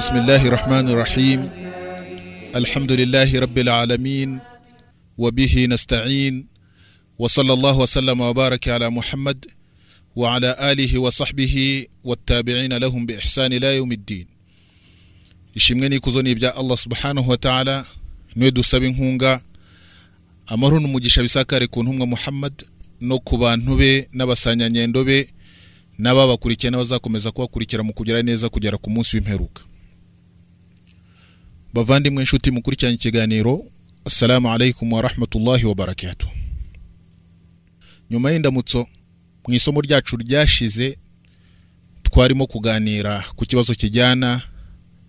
بسم الله الرحمن الرحيم الحمد لله رب العالمين وبه نستعين وصلى الله وسلم وبارك على محمد وعلى آله وصحبه والتابعين لهم بإحسان لا يوم الدين ishimwe n'ikuzo ni ibya allah subhanahu wa ta'ala ni we dusaba inkunga amahoro n'umugisha bisakare ku ntumwa muhammad no ku bantu be n'abasanyanyendo be n'ababakurikiye n'abazakomeza kubakurikira mu kugera neza kugera ku munsi w'imperuka. Bavandimwe inshuti mukurikiranye ikiganiro assalamu alaikum wa rahmatullahi wa barakatuh. Nyuma y'indamutso mu isomo ryacu ryashize twarimo kuganira ku kibazo kijyana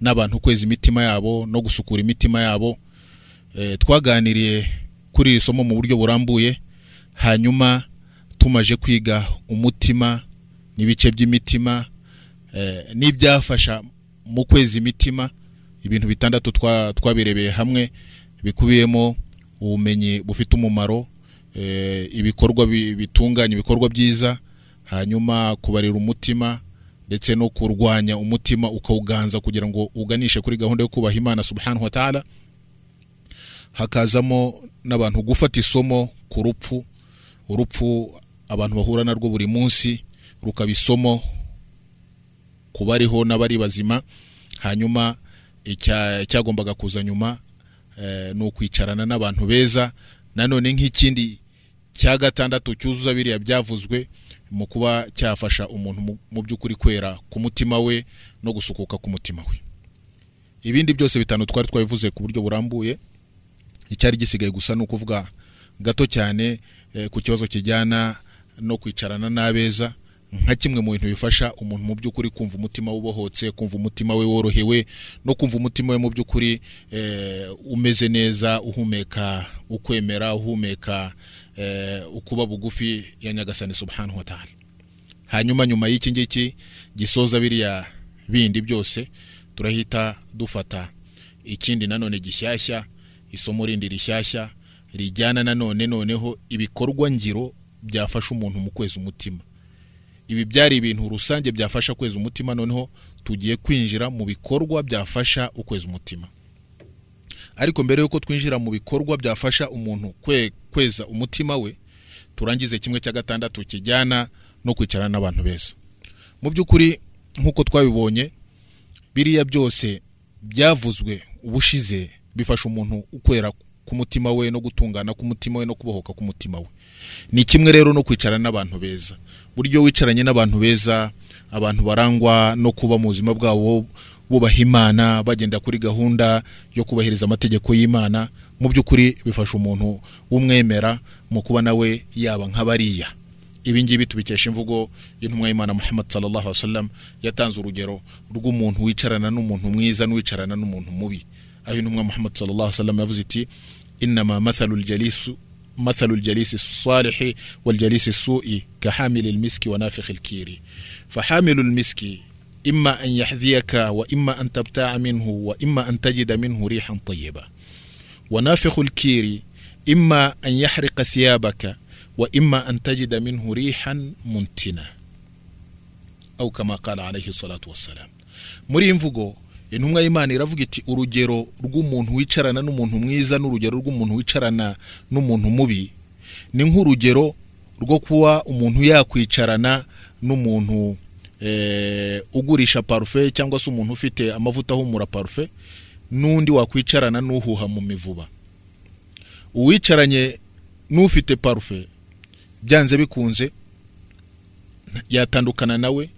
n'abantu kweza imitima yabo no gusukura imitima yabo. E, twaganiriye kuri iri somo mu buryo burambuye hanyuma tumaje kwiga umutima n'ibice by'imitima e, n'ibyafasha mu kweza imitima. Ibintu bitandatu twa- twabirebeye hamwe bikubiyemo ubumenyi bufite umumaro e, ibikorwa bi- bitunganya ibikorwa byiza hanyuma kubarira umutima ndetse no kurwanya umutima ukawuganza kugira ngo uganishe kuri gahunda yo kubaha imana subhanahu wa ta'ala. Hakazamo n'abantu gufata isomo ku rupfu urupfu abantu bahura narwo buri munsi rukaba isomo ku bariho n'abari bazima hanyuma icyagombaga kuza nyuma eh, ni ukwicarana n'abantu beza. Nanone nk'ikindi cya gatandatu cyuzuza biriya byavuzwe mu kuba cyafasha umuntu mu- by'ukuri kwera ku mutima we no gusukuka ku mutima we. Ibindi byose bitanu twari twabivuze ku buryo burambuye. Icyari gisigaye gusa ni ukuvuga gato cyane eh, ku kibazo kijyana no kwicarana n'abeza. Nka kimwe mu bintu bifasha umuntu mu by'ukuri kumva umutima we ubohotse kumva umutima we worohewe no kumva umutima we mu by'ukuri eh, umeze neza uhumeka ukwemera uhumeka eh, ukuba bugufi ya nyagasani subhanahu wa ta'ala. Hanyuma nyuma y'iki ngiki gisoza biriya bindi byose turahita dufata ikindi nanone gishyashya isomo rindi rishyashya rijyana nanone noneho ibikorwa ngiro byafasha umuntu mu kweza umutima. Ibi byari ibintu rusange byafasha kweza umutima noneho tugiye kwinjira mu bikorwa byafasha ukweza umutima. Ariko mbere y'uko twinjira mu bikorwa byafasha umuntu kwe, kweza umutima we turangize kimwe cya gatandatu kijyana no kwicarana n'abantu beza. Mu by'ukuri nk'uko twabibonye biriya byose byavuzwe ubushize bifasha umuntu ukwera ku mutima we no gutungana k'umutima we no kubohoka k'umutima we. Ni kimwe rero no kwicarana n'abantu beza. Buryo wicaranye n'abantu beza abantu barangwa no kuba mu buzima bwabo bubaha imana bagenda kuri gahunda yo kubahiriza amategeko y'imana. Mu by'ukuri bifasha umuntu w'umwemera mu kuba nawe yaba nk'abariya ibi ngibi tubikesha imvugo y'intumwa y'imana muhammad sallallahu alaihi wasallam yatanze urugero rw'umuntu wicarana n'umuntu mwiza n'uwicarana n'umuntu mubi. Aho intumwa muhammad sallallahu alaihi wasallam yavuze iti inama mathalu ljalisu مثل الجليس الصالح والجليس السوء كحامل المسك ونافخ الكير فحامل المسك إما أن يحذيك وإما أن تبتاع منه وإما أن تجد منه ريحا طيبة ونافخ الكير إما أن يحرق ثيابك وإما أن تجد منه ريحا منتنة أو كما قال عليه الصلاة والسلام muri imvugo intumwa y'imana iravuga iti urugero rw'umuntu wicarana n'umuntu mwiza n'urugero rw'umuntu wicarana n'umuntu mubi. Ni nk'urugero rwo kuba umuntu yakwicarana n'umuntu eh, ugurisha parufe cyangwa se umuntu ufite amavuta ahumura parufe n'undi wakwicarana n'uhuha mu mivuba. Uwicaranye n'ufite parufe byanze bikunze yatandukana nawe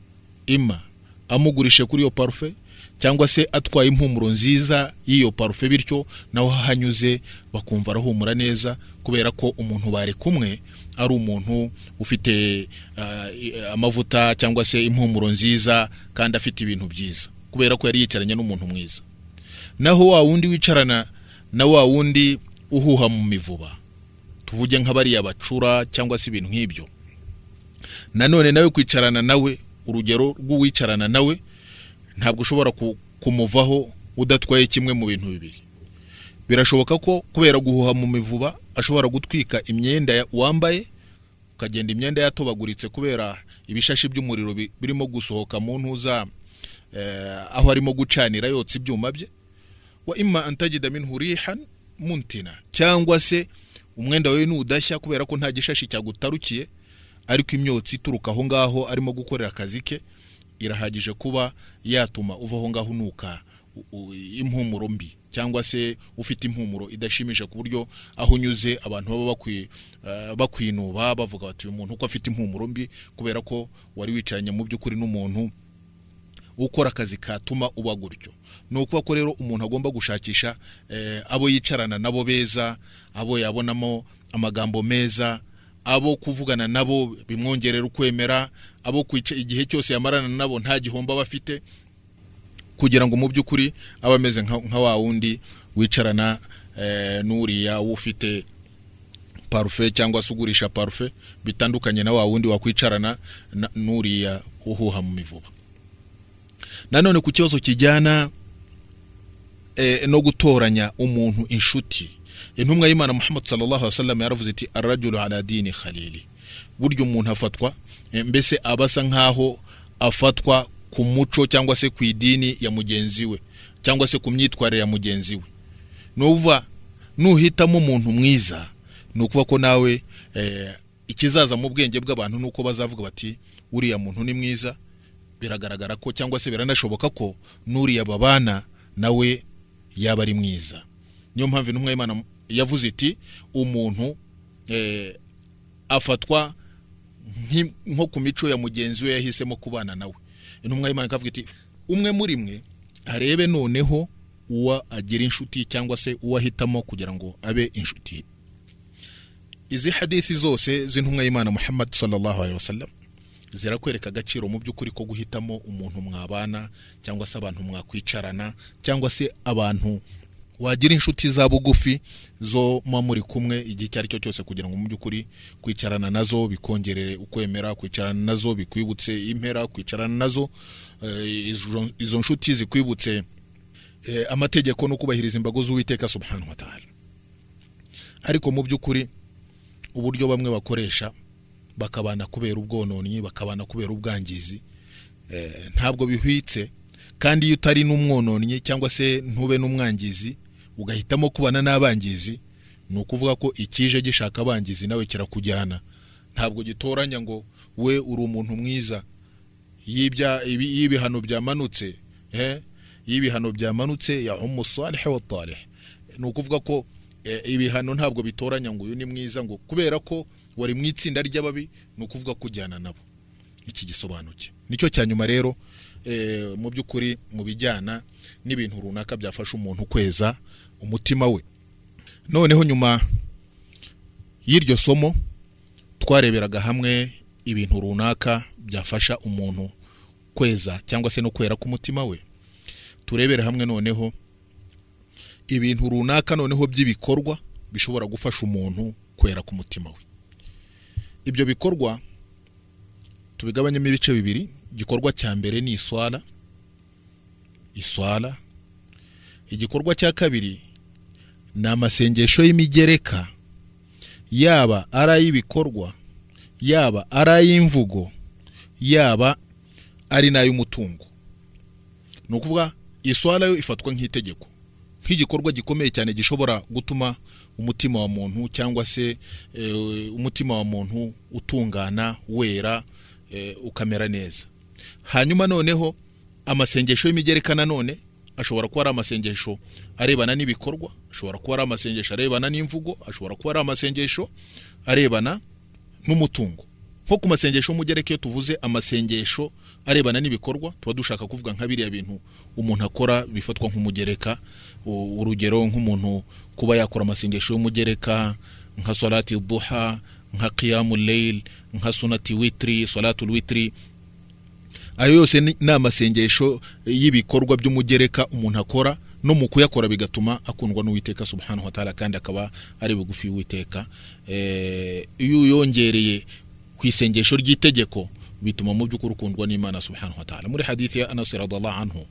ima amugurishe kuri iyo parufe cyangwa se atwaye impumuro nziza y'iyo parufe bityo nawe ahanyuze bakumva arahumura neza kubera ko umuntu bari kumwe ari umuntu ufite i- amavuta cyangwa se impumuro nziza kandi afite ibintu byiza kubera ko yari yicaranye n'umuntu mwiza. Naho wa wundi wicarana na wa wundi uhuha mu mivuba. Tuvuge nk'abariya bacura cyangwa se ibintu nk'ibyo. Nanone nawe kwicarana nawe urugero rw'uwicarana nawe ntabwo ushobora kumuvaho udatwaye kimwe mu bintu bibiri. Birashoboka ko kubera guhuha mu mivuba ashobora gutwika imyenda wambaye ukagenda imyenda yatobaguritse kubera ibishashi by'umuriro bi- birimo gusohoka mu ntuza eh, aho arimo gucanira yotsa ibyuma bye. Wa imma an tajida minhu rihan muntina cyangwa se umwenda wawe nudashya kubera ko nta gishashi cyagutarukiye ariko imyotsi ituruka aho ngaho arimo gukorera akazi ke irahagije kuba yatuma uva aho ngaho unuka impumuro mbi cyangwa se ufite impumuro idashimisha ku buryo aho unyuze abantu baba eh, bakwinuba bavuga bati uyu muntu uko afite impumuro mbi kubera ko wari wicaranye mu by'ukuri n'umuntu ukora akazi katuma uba gutyo. Ni ukuvuga ko rero umuntu agomba gushakisha eh, abo yicarana nabo beza abo yabonamo amagambo meza abo kuvugana nabo bimwongerera ukwemera abo kwica igihe cyose yamarana nabo nta gihombo aba afite kugira ngo mu by'ukuri abe ameze nka wa wundi wicarana eh, n'uriya ufite parufe cyangwa se ugurisha parufe bitandukanye na wa wundi wakwicarana na- n'uriya uhuha mu mivuba. Nanone ku kibazo kijyana eh, no gutoranya umuntu inshuti intumwa y'imana muhammad sallallahu alaihi wasallam yaravuze iti arajulu ala dini khalili. Burya umuntu afatwa eh, mbese aba asa nkaho afatwa ku muco cyangwa se ku idini ya mugenzi we cyangwa se ku myitwarire ya mugenzi we. Nuva nuhitamo umuntu mwiza ni ukuvuga ko nawe eh, ikizaza mu bwenge bw'abantu ni uko bazavuga bati uriya muntu ni mwiza. Biragaragara ko cyangwa se biranashoboka ko n'uriya babana nawe yaba ari mwiza. Niyo mpamvu intumwa y'imana yavuze iti umuntu eh, afatwa nko ku mico ya mugenzi we yahisemo kubana nawe intumwa y'imana ikavuga iti umwe muri mwe arebe noneho uwo agira inshuti cyangwa se uwo ahitamo kugira ngo abe inshuti izi hadithi zose z'intumwa y'imana muhammad sallallahu alaihi wasallam zirakwereka agaciro mu by'ukuri ko guhitamo umuntu mwabana cyangwa se abantu mwakwicarana cyangwa se abantu wagira inshuti za bugufi zo muba muri kumwe igihe icyo ari cyo cyose kugira ngo mu by'ukuri kwicarana na zo bikongerere ukwemera kwicarana na zo bikwibutse impera kwicarana na zo eh, izo- nshuti zikwibutse eh, amategeko no kubahiriza imbago z'uwiteka subhanahu wa ta'ala. Ariko mu by'ukuri uburyo bamwe bakoresha bakabana kubera ubwononyi bakabana kubera ubwangizi eh, ntabwo bihwitse. Kandi iyo utari n'umwononnyi cyangwa se ntube n'umwangizi ugahitamo kubana n'abangizi ni ukuvuga ko ikije gishaka abangizi nawe kirakujyana. Ntabwo gitoranya ngo we uri umuntu mwiza. Y'ibya- ibi- iyo ibihano byamanutse eh, iyo ibihano byamanutse ya umusalihe wa talih. Ni ukuvuga ko eh, ibihano ntabwo bitoranya ngo uyu ni mwiza ngo kubera ko wari mu itsinda ry'ababi ni ukuvuga ko ujyana nabo. Iki gisobanuke ni cyo cya nyuma rero eh, mu by'ukuri mu bijyana n'ibintu runaka byafasha umuntu kweza umutima we. Noneho nyuma y'iryo somo twareberaga hamwe ibintu runaka byafasha umuntu kweza cyangwa se no kwera k'umutima we. Turebere hamwe noneho ibintu runaka noneho by'ibikorwa bishobora gufasha umuntu kwera k'umutima we. Ibyo bikorwa tubigabanyemo ibice bibiri. Igikorwa cya mbere ni iswara iswara igikorwa cya kabiri ni amasengesho y'imigereka yaba ari ay'ibikorwa yaba ari ay'imvugo yaba ari n'ay'umutungo ni ukuvuga iswara yo ifatwa nk'itegeko nk'igikorwa gikomeye cyane gishobora gutuma umutima wa muntu cyangwa se eh, umutima wa muntu utungana wera eh, ukamera neza. Hanyuma noneho amasengesho y'imigereka nanone ashobora kuba ari amasengesho arebana n'ibikorwa ashobora kuba ari amasengesho arebana n'imvugo ashobora kuba ari amasengesho arebana n'umutungo. Nko ku masengesho y'umugereka iyo tuvuze amasengesho arebana n'ibikorwa tuba dushaka kuvuga nka biriya bintu umuntu akora bifatwa nk'umugereka urugero nk'umuntu kuba yakora amasengesho y'umugereka nka salati duha nka qiyamu leil nka sunati witri salatul witri ayo yose ni amasengesho y'ibikorwa by'umugereka umuntu akora no mu kuyakora bigatuma akundwa n'uwiteka subhanahu wa ta'ala kandi akaba ari bugufi y'uwiteka Eh, iyo uyongereye ku isengesho ry'itegeko bituma mu by'ukuri ukundwa n'imana subhanahu wa ta'ala. Muri hadithi ya anas radallahu anhu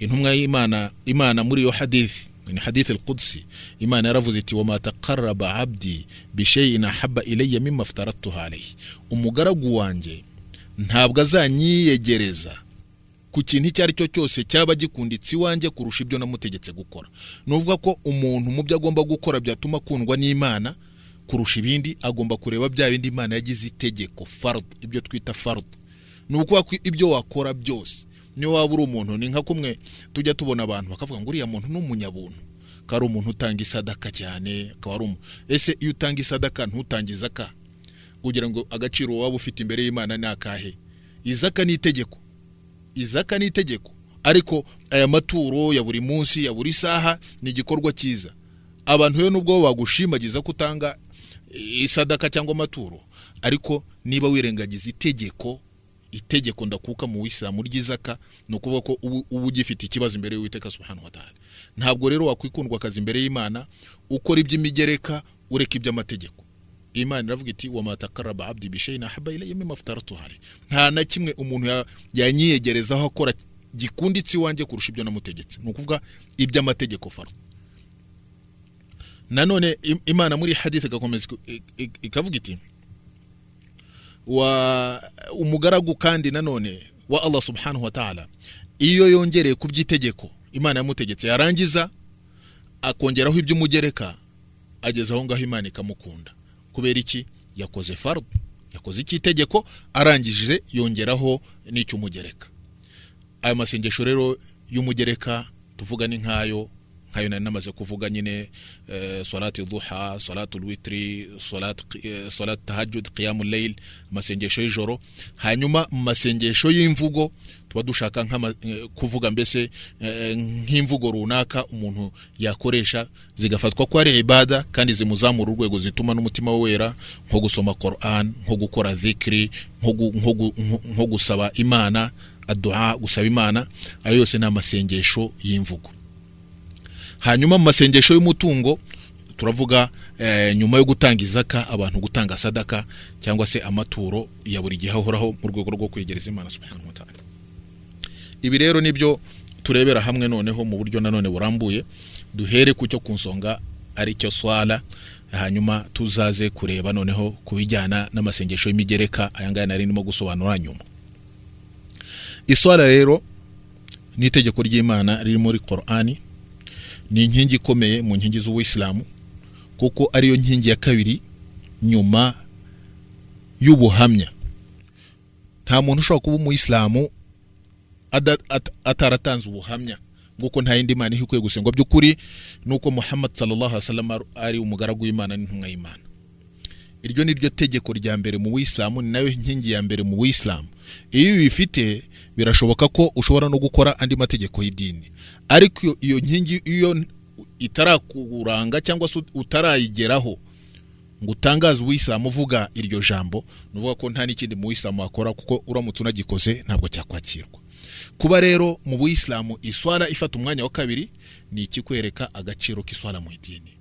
intumwa y'imana imana muri iyo hadithi ni hadithi al-qudsi imana yaravuze iti wama taqarraba abdi bishayin ahabba ilayya mimma aftaratuha alayhi. Umugaragu wanjye ntabwo azanyiyegereza. Ku kintu icyo ari cyo cyose cyaba gikunditse iwanjye kurusha ibyo namutegetse gukora. Ni ko umuntu mu byo agomba gukora byatuma akundwa n'imana kurusha ibindi agomba kureba bya bindi imana yagize itegeko farud ibyo twita farud ni ukuvuga ko ibyo wakora byose niyo waba uri umuntu ni nka kumwe tujya tubona abantu bakavuga ngo uriya muntu ni umunyabuntu. Ko ari umuntu utanga isadaka cyane akaba ari umuntu ese iyo utanga isadaka ntutange izaka kugira ngo agaciro waba ufite imbere y'imana ni akahe? Izaka ni itegeko. Izaka ni itegeko. Ariko aya maturo ya buri munsi ya buri saha ni igikorwa cyiza. Abantu rero nubwo bagushimagiza ko utanga isadaka cyangwa amaturo ariko niba wirengagiza itegeko itegeko ndakuka mu wisilamu ry'izaka ni ukuvuga ko uba ugifite ikibazo imbere y'uwiteka subhanahu wa ta'ala. Ntabwo rero wakwikundwa akazi imbere y'imana ukora iby'imigereka ureka iby'amategeko. Imana iravuga iti wa matakaraba abdi bishayina ahaba ilayya mimma aftaratu alayhi nta na kimwe umuntu ya- yanyiyegerezaho akora gikunditse iwanjye kurusha ibyo namutegetse. Ni ukuvuga iby'amategeko faro nanone im- imana muri hadith igakomeza ikavuga iti wa umugaragu kandi nanone wa Allah subhanahu wa ta'ala iyo yongereye ku by'itegeko imana yamutegetse yarangiza akongeraho iby'umugereka ageze aho ngaho imana ikamukunda. Kubera iki? Yakoze fardu yakoze icy'itegeko arangije yongeraho n'icy'umugereka. Ayo masengesho rero y'umugereka tuvuga ni nk'ayo nkayo nari namaze kuvuga nyine eh, salati duha salatu witri salat eh, salat tahajjud qiyamul layl amasengesho y'ijoro. Hanyuma mu masengesho y'imvugo tuba dushaka eh, kuvuga mbese eh, nk'imvugo runaka umuntu yakoresha zigafatwa ko ari ibada kandi zimuzamura urwego zituma n'umutima we wera nko gusoma Quran nko gukora nko- nko gusaba imana aduha gusaba imana ayo yose ni amasengesho y'imvugo. Hanyuma mu masengesho y'umutungo turavuga eh, nyuma yo gutanga izaka abantu gutanga sadaka cyangwa se amaturo ya buri gihe ahoraho mu rwego rwo kwegereza imana subhanahu wa ta'ala. Ibi rero ni byo turebera hamwe noneho mu buryo nanone burambuye duhere ku cyo ku nsonga ari cyo swala hanyuma tuzaze kureba noneho ku bijyana n'amasengesho y'imigereka aya ngaya nari ndimo gusobanura nyuma. Iswala rero ni itegeko ry'imana riri muri korani ni inkingi ikomeye mu nkingi z'ubuyisilamu kuko ariyo nkingi ya kabiri nyuma y'ubuhamya. Nta muntu ushobora kuba umuyisilamu ataratanze ubuhamya nguko nta yindi mana ikwiye gusengwa by'ukuri nuko muhammad sallallahu alaihi wasallam ar- ari umugaragu w'imana n'intumwa y'imana. Iryo ni ryo tegeko rya mbere mu buyisilamu ni na yo nkingi ya mbere mu buyisilamu iyo ubifite birashoboka ko ushobora no gukora andi mategeko y'idini. Ariko iyo- nkingi iyo itarakuranga cyangwa se utarayigeraho ngo utangaze ubuyisilamu uvuga iryo jambo ni ukuvuga ko nta n'ikindi mu buyisilamu wakora kuko uramutse unagikoze ntabwo cyakwakirwa. kuba rero mu buyisilamu iswara ifata umwanya wa kabiri ni ikikwereka agaciro k'iswara mu idini.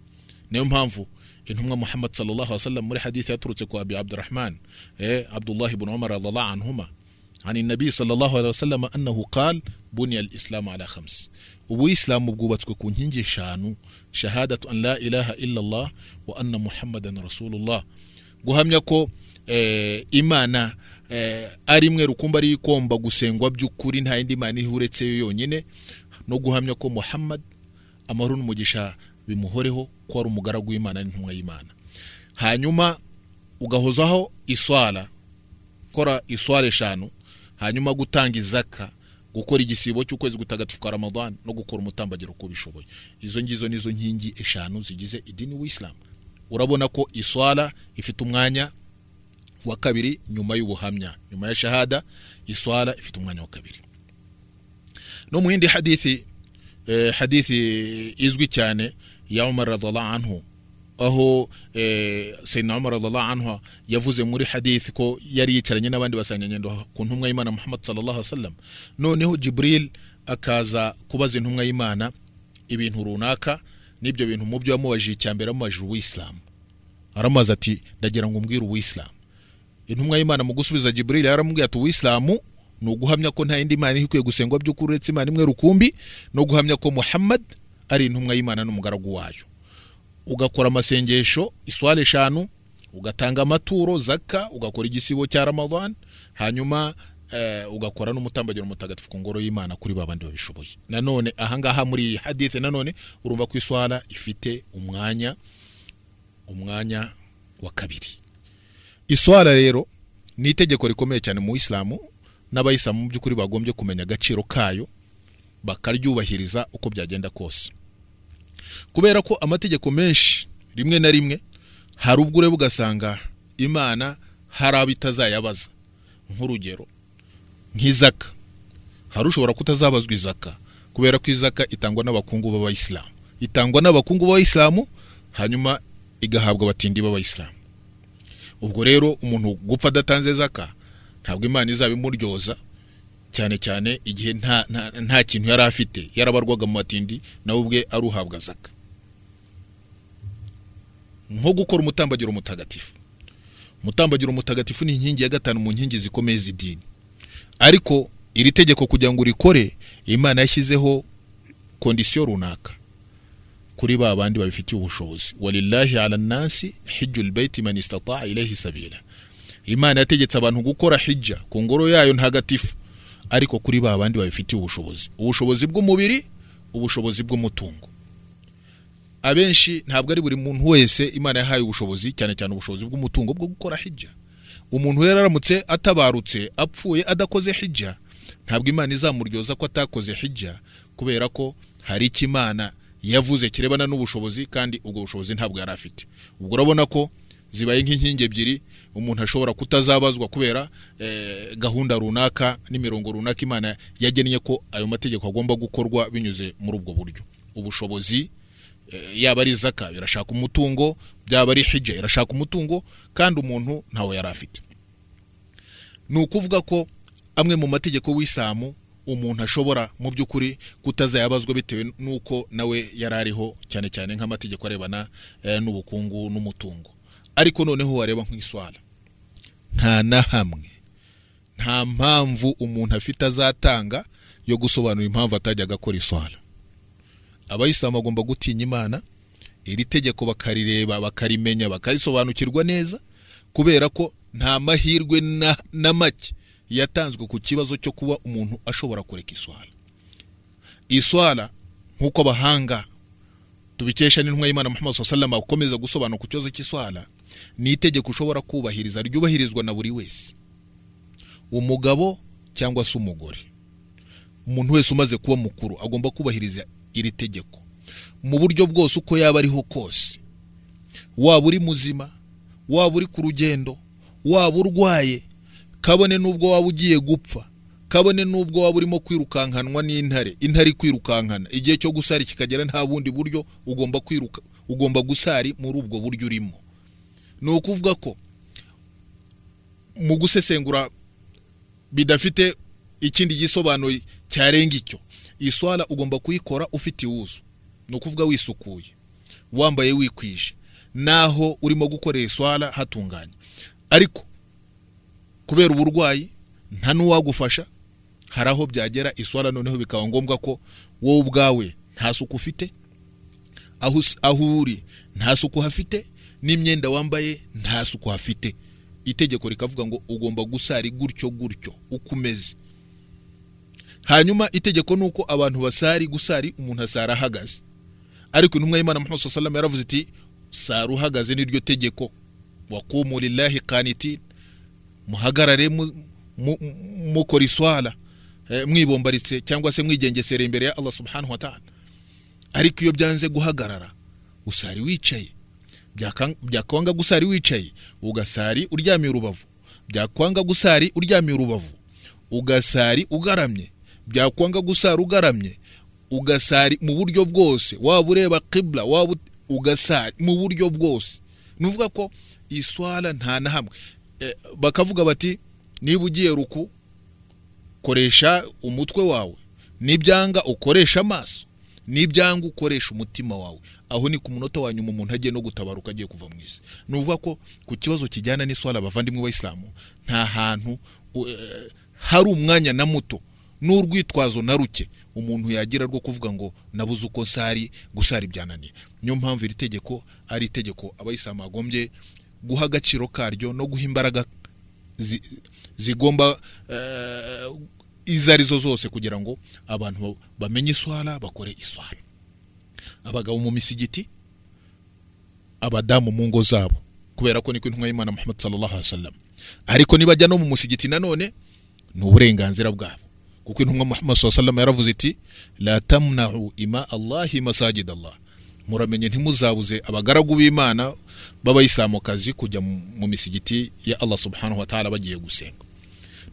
Niyo mpamvu intumwa muhammad sallallahu alaihi wasallam muri hadith yaturutse ku abi abdurrahman eh abdullah ibn umar radhiyallahu anhuma عن النبي صلى الله عليه وسلم أنه قال بني الإسلام على خمس وإسلام بقوبتك كون هنجي شانو شهادة أن لا إله إلا الله وأن محمدا رسول الله guhamya ko eh, imana ari imwe rukumbi ari igomba gusengwa by'ukuri nta yindi mana iriho uretse yo yonyine no guhamya ko muhammad amahoro n'umugisha bimuhoreho ko ari umugaragu w'imana n'intumwa y'imana. Hanyuma ugahozaho iswara gukora iswara eshanu hanyuma gutanga izaka gukora igisibo cy'ukwezi gutagatifu kwa ramadan no gukora umutambagiro uko bishoboye. Izo ngizo nizo nkingi eshanu zigize idini w'isilamu urabona ko iswara ifite umwanya wa kabiri nyuma y'ubuhamya nyuma ya shahada iswara ifite umwanya wa kabiri. No mu yindi hadithi eh, hadithi izwi cyane ya umar radallahu anhu aho eh, Sayyidina Umar radallahu anhu yavuze muri hadith ko yari yicaranye n'abandi basanganyendo ku ntumwa y'Imana Muhammad sallallahu alaihi wasallam. Noneho Jibril akaza kubaza intumwa y'Imana ibintu runaka n'ibyo bintu mu byo yamubajije icyambere amubajije uwisilamu aramaze ati ndagira ngo umbwire uwisilamu intumwa y'Imana mu gusubiza Jibril yaramubwiye ati uwisilamu ni uguhamya ko nta yindi mana ikwiye gusengwa by'ukuri uretse Imana imwe rukumbi no guhamya ko Muhammad ari intumwa y'Imana n'umugaragu wayo. Ugakora amasengesho iswara eshanu ugatanga amaturo zaka ugakora igisibo cya ramadan hanyuma eh, ugakora n'umutambagiro mutagatifu ku ngoro y'imana kuri ba bandi babishoboye. Nanone ahangaha muri iyi hadithe nanone urumva ko iswara ifite umwanya umwanya wa kabiri. Iswara rero ni itegeko rikomeye cyane mu isilamu n'abayisilamu mu by'ukuri bagombye kumenya agaciro kayo bakaryubahiriza uko byagenda kose. Kubera ko amategeko menshi rimwe na rimwe hari ubwo ureba ugasanga imana hari abo itazayabaza. Nk'urugero nk'izaka. Hari ushobora kutazabazwa izaka kubera ko izaka itangwa n'abakungu b'abayisilamu. Itangwa n'abakungu b'abayisilamu hanyuma igahabwa abatindi b'abayisilamu. Ubwo rero umuntu gupfa adatanze zaka ntabwo imana izaba imuryoza cyane cyane igihe nta, nta, kintu yari afite yarabarwaga mu matindi nawe ubwe aruhabwa zaka. Nko gukora umutambagiro mutagatifu. Umutambagiro mutagatifu ni inkingi ya gatanu mu nkingi zikomeye z'idini. Ariko iri tegeko kugira ngo urikore imana yashyizeho kondisiyo runaka. Kuri ba bandi babifitiye ubushobozi. Walillahi ala nasi hijjul baiti man istata'a ilayhi sabila. Imana yategetse abantu gukora hijja ku ngoro yayo ntagatifu ariko kuri ba bandi babifitiye ubushobozi. Ubushobozi bw'umubiri ubushobozi bw'umutungo. Abenshi ntabwo ari buri muntu wese imana yahaye ubushobozi cyane cyane ubushobozi bw'umutungo bwo gukora hijja. Umuntu rero aramutse atabarutse apfuye adakoze hijja ntabwo imana izamuryoza ko atakoze hijja kubera ko hari icyo imana yavuze kirebana n'ubushobozi kandi ubwo bushobozi ntabwo yari afite. Ubwo urabona ko zibaye nk'inkingi ebyiri umuntu ashobora kutazabazwa kubera eh, gahunda runaka n'imirongo runaka imana yagennye ko ayo mategeko agomba gukorwa binyuze muri ubwo buryo. Ubushobozi eh, yaba ari zaka irashaka umutungo byaba ari hijja irashaka umutungo kandi umuntu ntawo yari afite. Ni ukuvuga ko amwe mu mategeko w'isamu umuntu ashobora mu by'ukuri kutazayabazwa bitewe n'uko nawe yari ariho cyane cyane nk'amategeko arebana eh, n'ubukungu n'umutungo. Ariko noneho wareba nk'iswara nta na hamwe nta mpamvu umuntu afite azatanga yo gusobanura impamvu atajyaga akora iswara abayisilamu bagomba gutinya imana iri tegeko bakarireba bakarimenya bakarisobanukirwa neza kubera ko nta mahirwe na make yatanzwe ku kibazo cyo kuba umuntu ashobora kureka iswara iswara nk'uko abahanga tubikesha n'intumwa y'imana muhammad sallallahu alaihi ukomeza gusobanura ku kibazo cy'iswara ni itegeko ushobora kubahiriza ryubahirizwa na buri wese. Umugabo cyangwa se umugore. Umuntu wese umaze kuba mukuru agomba kubahiriza iri tegeko. Mu buryo bwose uko yaba ariho kose. Waba uri muzima waba uri ku rugendo waba urwaye kabone n'ubwo waba ugiye gupfa kabone n'ubwo waba urimo kwirukankanwa n'intare. Intare ikwirukankana. Igihe cyo gusari kikagera nta bundi buryo ugomba kwiruka ugomba gusari muri ubwo buryo urimo. Ni ukuvuga ko mu gusesengura bidafite ikindi gisobanuro cyarenga icyo. Iswara ugomba kuyikora ufite iwuzu. Ni ukuvuga wisukuye. Wambaye wikwije. Naho urimo gukorera iswara hatunganye. Ariko kubera uburwayi nta n'uwagufasha hari aho byagera iswara noneho bikaba ngombwa ko wowe ubwawe nta suku ufite aho uri nta suku hafite n'imyenda wambaye nta suku hafite. Itegeko rikavuga ngo ugomba gusari gutyo gutyo uko umeze hanyuma itegeko ni uko abantu basari gusari umuntu asara ahagaze. Ariko intumwa y'imana muhammad sallallahu wasallam yaravuze iti sara uhagaze niryo tegeko. Wakumu lillahi qanitin. Muhagarare mu- mu- mukora iswara eh, mwibombaritse cyangwa se mwigengesera imbere ya Allah subhanahu wa ta'ala. Ariko iyo byanze guhagarara usari wicaye. Byakwanga gusari wicaye ugasari uryamiye urubavu. Byakwanga gusari uryamiye urubavu ugasari ugaramye. Byakwanga gusari ugaramye ugasari mu buryo bwose. Waba ureba kibla waba ugasari mu buryo bwose. Ni ko iswara nta na hamwe. Bakavuga bati niba ugiye ruku koresha umutwe wawe. Nibyanga ukoresha amaso nibyanga ukoresha umutima wawe. Aho ni ku munota wa nyuma umuntu agiye no gutabaruka agiye kuva mu isi. Ni ukuvuga ko ku kibazo kijyana n'iswara abavandimwe b'abayisilamu nta hantu eh, hari umwanya na muto n'urwitwazo na ruke umuntu yagira rwo kuvuga ngo nabuze uko nsari gusara ibyananiye niyo mpamvu iri tegeko ari itegeko abayisilamu bagombye guha agaciro karyo no guha imbaraga zi- zigomba eh, izo ari zo zose kugira ngo abantu bamenye iswara bakore iswara abagabo mu misigiti abadamu mu ngo zabo. Kubera ko niko intumwa y'imana muhammad sallallahu alaihi wasallam. Ariko nibajya no mu musigiti nanone ni uburenganzira bwabo. Kuko intumwa muhammad sallallahu alaihi wasallam yaravuze iti la tamna'u ima allahi masajid allah. Muramenye ntimuzabuze abagaragu b'imana b'abayisilamukazi kujya mu misigiti ya allah subhanahu wa ta'ala bagiye gusenga.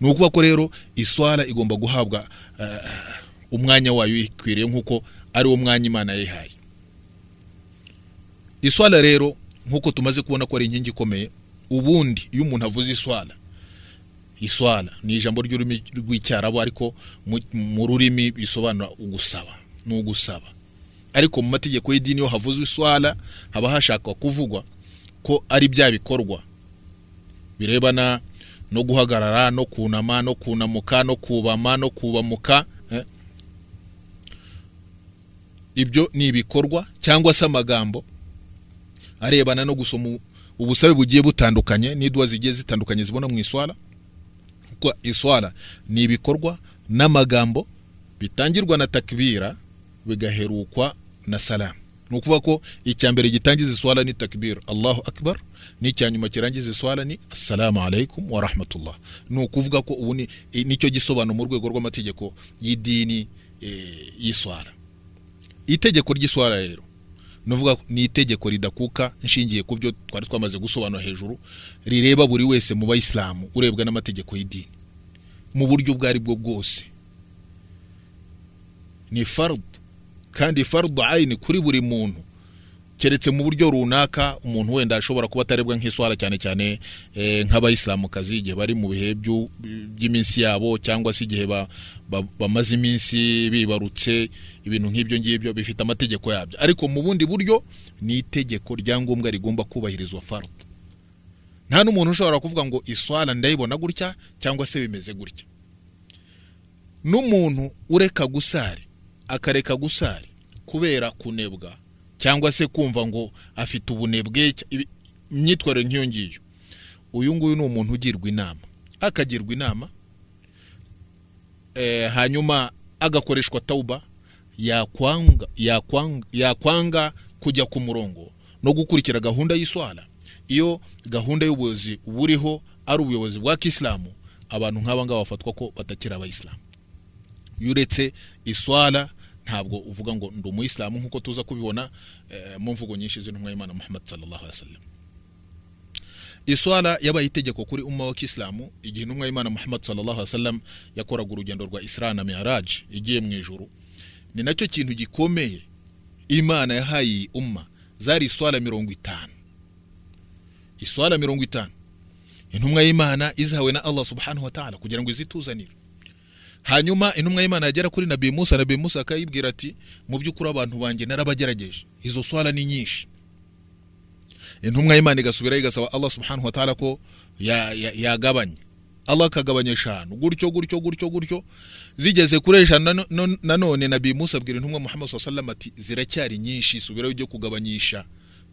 Ni ukuvuga ko rero iswara igomba guhabwa eh, umwanya wayo ikwiriye nk'uko ari wo mwanya imana yayihaye. Iswara rero nk'uko tumaze kubona ko ari inkingi ikomeye ubundi iyo umuntu avuze iswara iswara ni ijambo ry'ururimi rw'icyarabu ariko mu rurimi bisobanura ugusaba ni ugusaba ariko mu mategeko y'idini iyo havuzwe iswara haba hashakwa kuvugwa ko ari bya bikorwa birebana no guhagarara no kunama no kunamuka no kubama no kubamuka eh. ibyo ni ibikorwa cyangwa se amagambo arebana no gusoma ubusabe bugiye butandukanye n'idwa zigiye zitandukanye zibona mu iswara kuko iswara ni ibikorwa n'amagambo bitangirwa na takbira bigaherukwa na salamu ni ukuvuga ko icya mbere gitangiza iswara ni takbira allahu akbar. N'icya nyuma kirangiza iswara ni assalamu alaikum wa rahmatullah. Ni ukuvuga ko ubu ni ni cyo gisobanuro mu rwego rw'amategeko y'idini y'iswara itegeko ry'iswara rero nuvuga ni itegeko ridakuka nshingiye ku byo twari twamaze gusobanura hejuru rireba buri wese mu bayisilamu urebwa n'amategeko y'idini mu buryo ubwo ari bwo bwose. Ni fardu kandi fardu ayini kuri buri muntu. Keretse mu buryo runaka umuntu wenda ashobora kuba atarebwa nk'iswara cyane cyane eh, nk'abayisilamukazi igihe bari mu bihe by'iminsi yabo cyangwa se igihe ba- ba- bamaze iminsi bibarutse ibintu nk'ibyo ngibyo bifite amategeko yabyo. Ariko mu bundi buryo ni itegeko ryangombwa rigomba kubahirizwa fardu. Nta n'umuntu ushobora kuvuga ngo iswara ndayibona gutya cyangwa se bimeze gutya. N'umuntu ureka gusari akareka gusari kubera kunebwa cyangwa se kumva ngo afite ubunebwe imyitwarire nk'iyo ngiyo. Uyu nguyu ni umuntu ugirwa inama. Akagirwa inama eh, hanyuma agakoreshwa tauba yakwanga, kujya ku murongo no gukurikira gahunda y'iswara iyo gahunda y'ubuyobozi buriho ari ubuyobozi bwa kisilamu abantu nk'aba ngaba bafatwa ko batakiri abayisilamu iyo uretse iswara ntabwo uvuga ngo ndi umuyisilamu nk'uko tuza kubibona eh, mu mvugo nyinshi z'intumwa y'imana muhammad sallallahu alaihi wasallam. Iswara yabaye itegeko kuri umma wa kisilamu igihe intumwa y'imana muhammad sallallahu alaihi wasallam yakoraga urugendo rwa isra na miraj igiye mu ijuru. Ni na cyo kintu gikomeye imana yahaye iyi umma. Zari iswara mirongo itanu. Iswara mirongo itanu. Intumwa y'imana izahawe na allah subhanahu wa ta'ala kugira ngo izituzanire. Hanyuma intumwa y'imana yagera kuri nabi musa nabi musa akayibwira ati mu by'ukuri abantu banjye narabagerageje izo swara ni nyinshi. Intumwa y'imana igasubirayo igasaba allah subhanahu wa ta'ala ko ya- ya- yagabanya allah akagabanya eshanu. Gutyo gutyo gutyo gutyo zigeze kuri eshanu nano- nano- nanone nabi musa abwira intumwa muhammad wasallam ati ziracyari nyinshi subirayo ujye kugabanyisha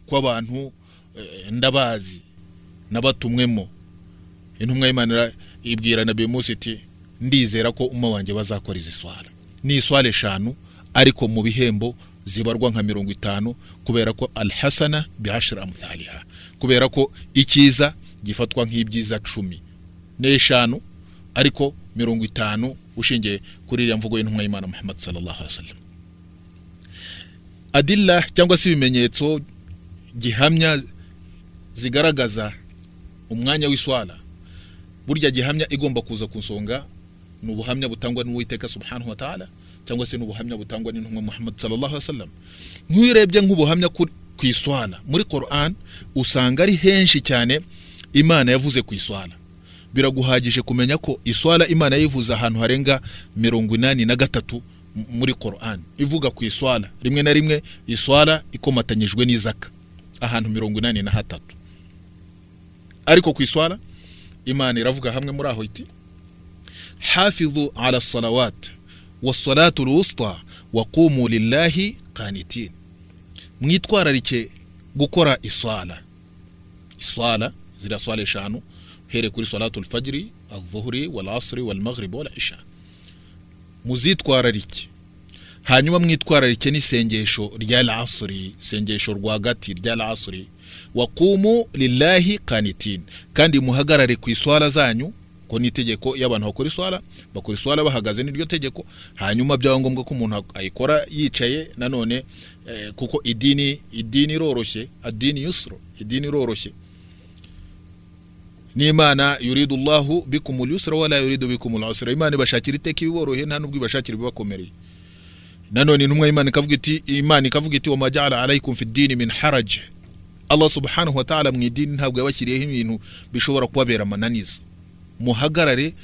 kw'abantu eh, ndabazi nabatumwemo. Intumwa y'imana ira- ibwira nabi musa iti ndizera ko umma wanjye bazakora izi swara ni iswara eshanu ariko mu bihembo zibarwa nka mirongo itanu kubera ko alhasana bihashira amuthaliha kubera ko icyiza gifatwa nk'ibyiza cumi. N'eshanu ariko mirongo itanu ushingiye kuri iriya mvugo y'intumwa y'imana muhammad sallallahu alaihi wasallam. Adilla cyangwa se ibimenyetso gihamya zigaragaza umwanya w'iswara burya gihamya igomba kuza ku nsonga ni ubuhamya butangwa n'uwiteka subhanahu wa ta'ala cyangwa se n'ubuhamya butangwa n'intumwa muhammad sallallahu alaihi wasallam. Nk'iyo urebye nk'ubuhamya ku iswara muri Quran usanga ari henshi cyane imana yavuze ku iswara biraguhagije kumenya ko iswara imana yayivuze ahantu harenga mirongo inani na gatatu muri Quran. Ivuga ku iswara rimwe na rimwe iswara ikomatanyijwe n'izaka. Ahantu mirongo inani na hatatu. Ariko ku iswara imana iravuga hamwe muri aho iti hafidhu ala salawat wasalatu lwusta waqumu lillahi qanitin mwitwararike gukora iswala. Iswala ziriya swala eshanu here kuri salatul fajiri adhuhuri wal asri wal maghrib wal isha muzitwararike. Hanyuma mwitwararike n'isengesho rya lasuri isengesho rwagati rya lasuri wakumu lillahi kanitin kandi muhagarare ku iswara zanyu ko ni itegeko y'abantu bakora iswara bakora iswara bahagaze niryo tegeko hanyuma byaba ngombwa ko umuntu ayikora yicaye nanone eh, kuko idini idini iroroshye adini yusro idini iroroshye. N'imana yuridu llahu bikumul yusra wala yuridu bikumul usra imana ibashakira iteka ibiboroheye nta nubwo ibashakira ibibakomereye. Nanone intumwa y'imana ikavuga iti imana ikavuga iti wama jaala alaikum fi dini min haraj. Allah subhanahu wa ta'ala mu idini ntabwo yabashyiriyeho ibintu bishobora kubabera amananiza. Muhagarare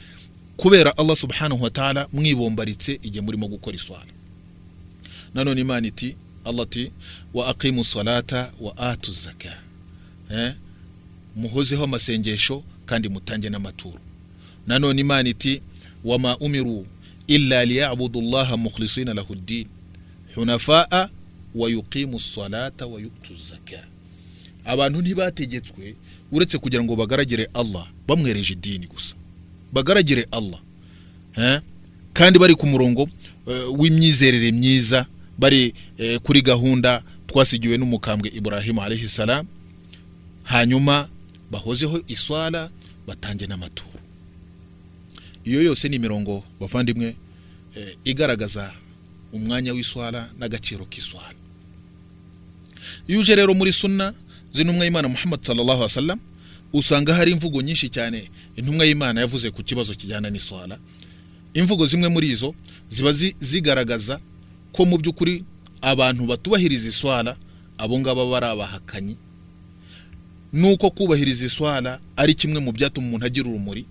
kubera allah subhanahu wa ta'ala mwibombaritse igihe murimo gukora iswara nanone imana iti allah ati wa aqimu salata wa atu zaka eh? muhozeho amasengesho kandi mutange n'amaturo. Nanone imana iti wama umiru illa liyabudu llaha mukhlisina lahu ddin. Hunafaa wa yuqimu salata wa yutu zaka abantu ntibategetswe uretse kugira ngo bagaragire allah bamwereje idini gusa. Bagaragire allah eh? kandi bari ku murongo uh, w'imyizerere myiza bari uh, kuri gahunda twasigiwe n'umukambwe ibrahimu alaihi salam. Hanyuma bahozeho iswara batange n'amaturo. Iyo yose ni imirongo bavandimwe eh, igaragaza umwanya w'iswara n'agaciro k'iswara iyo uje rero muri sunna z'intumwa y'imana muhammad sallallahu alaihi wasallam usanga hari imvugo nyinshi cyane intumwa y'imana yavuze ku kibazo kijyana n'iswara imvugo zimwe muri izo ziba zigaragaza ko mu by'ukuri abantu batubahiriza iswara abo ngabo baba ari abahakanyi. Nuko kubahiriza iswara ari kimwe mu byatuma umuntu agira urumuri.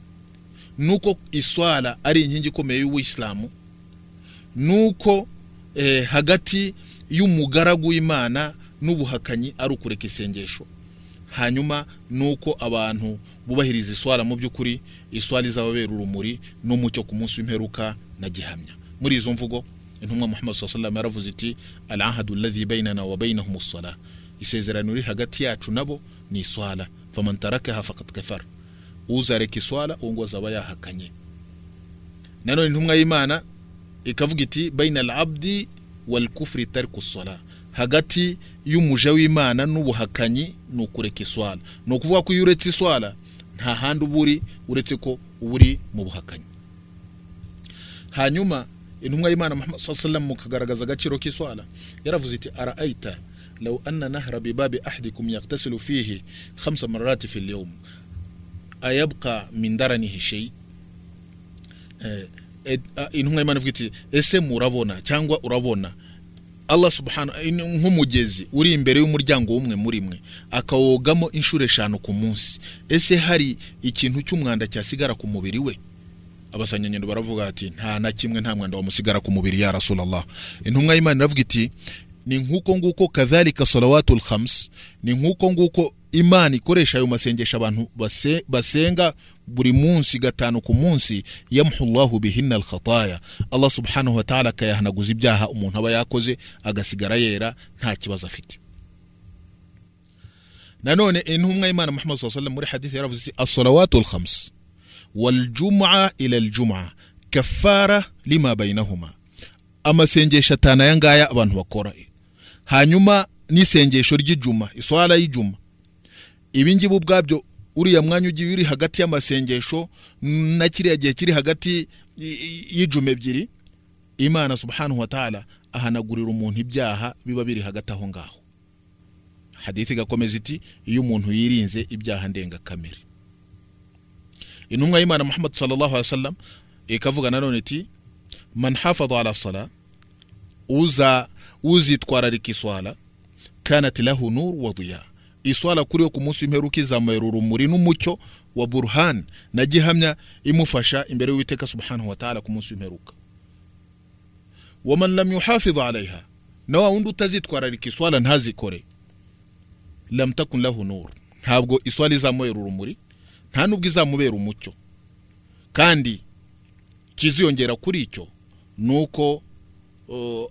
Nuko iswara ari inkingi ikomeye y'uwisilamu. Nuko eh, hagati y'umugaragu w'imana n'ubuhakanyi ari ukureka isengesho. Hanyuma nuko abantu bubahiriza iswara mu by'ukuri iswara izababera urumuri n'umucyo ku munsi w'imperuka na gihamya. Muri izo mvugo intumwa muhammad sallallahu yaravuze iti al ahadu alladhi bainana wa bainahum as isezerano riri hagati yacu nabo ni iswara. Faman tarakaha faqad kafara uzareka iswara uwo ngo azaba yahakanye. Nanone intumwa y'imana ikavuga iti baina abdi wal kufri tariku sala hagati y'umuje w'imana n'ubuhakanyi ni ukureka iswara ni ukuvuga ko iyo uretse iswara nta handi uba uri uretse ko uba uri mu buhakanyi. Hanyuma intumwa y'imana mu kagaragaza agaciro k'iswara yaravuze iti arayita law anna nahra bibabi ahdikum yaktasilu fihi khamsa mararati fil yawm ayabqa min daranihi shay? Eh, eh, intumwa y'imana ivuga iti ese murabona cyangwa urabona allah subhanahu nk'umugezi uri imbere y'umuryango w'umwe muri mwe akawogamo inshuro eshanu ku munsi. Ese hari ikintu cy'umwanda cyasigara ku mubiri we? Abasanyanyendo baravuga ati nta na kimwe nta mwanda wamusigara ku mubiri ya rasulallah. Intumwa y'imana iravuga iti ni nk'uko nguko kadhalika salawatul khams ni nk'uko nguko imana ikoresha ayo masengesho abantu base, basenga buri munsi gatanu ku munsi yamhu llahu bihinna alkhataya. Allah subhanahu wa ta'ala akayahanaguza ibyaha umuntu aba yakoze agasigara yera nta kibazo afite. Nanone intumwa y'imana muhammad saa sallam muri hadithi yaravuze iti assalawatu lkhams waljum'a ila aljum'a kafara lima bainahuma amasengesho atanu aya ngaya abantu bakora. Hanyuma n'isengesho ry'ijuma iswara y'ijuma. Ibi ngibi ubwabyo uriya mwanya ugiye uri hagati y'amasengesho na kiriya gihe kiri hagati y'ijuma ebyiri imana subhanahu wa ta'ala ahanagurira umuntu ibyaha biba biri hagati aho ngaho. Hadithi igakomeza iti iyo umuntu yirinze ibyaha ndengakamere intumwa y'imana muhammad sallallahu alaihi wasallam ikavuga nanone iti man hafadha ala sala uza uzitwararika iswala kanat lahu nur wa diya iswala kuri yo ku munsi w'imperuka izamubera urumuri n'umucyo wa burhan. Na gihamya imufasha imbere y'uwiteka subhanahu wa ta'ala ku munsi w'imperuka. Waman lam yuhafidha alaiha na wa wundi utazitwararika iswala ntazikore. Lam takun lahu nur. Ntabwo iswala izamubera urumuri nta nubwo izamubera umucyo. Kandi kiziyongera kuri icyo ni uko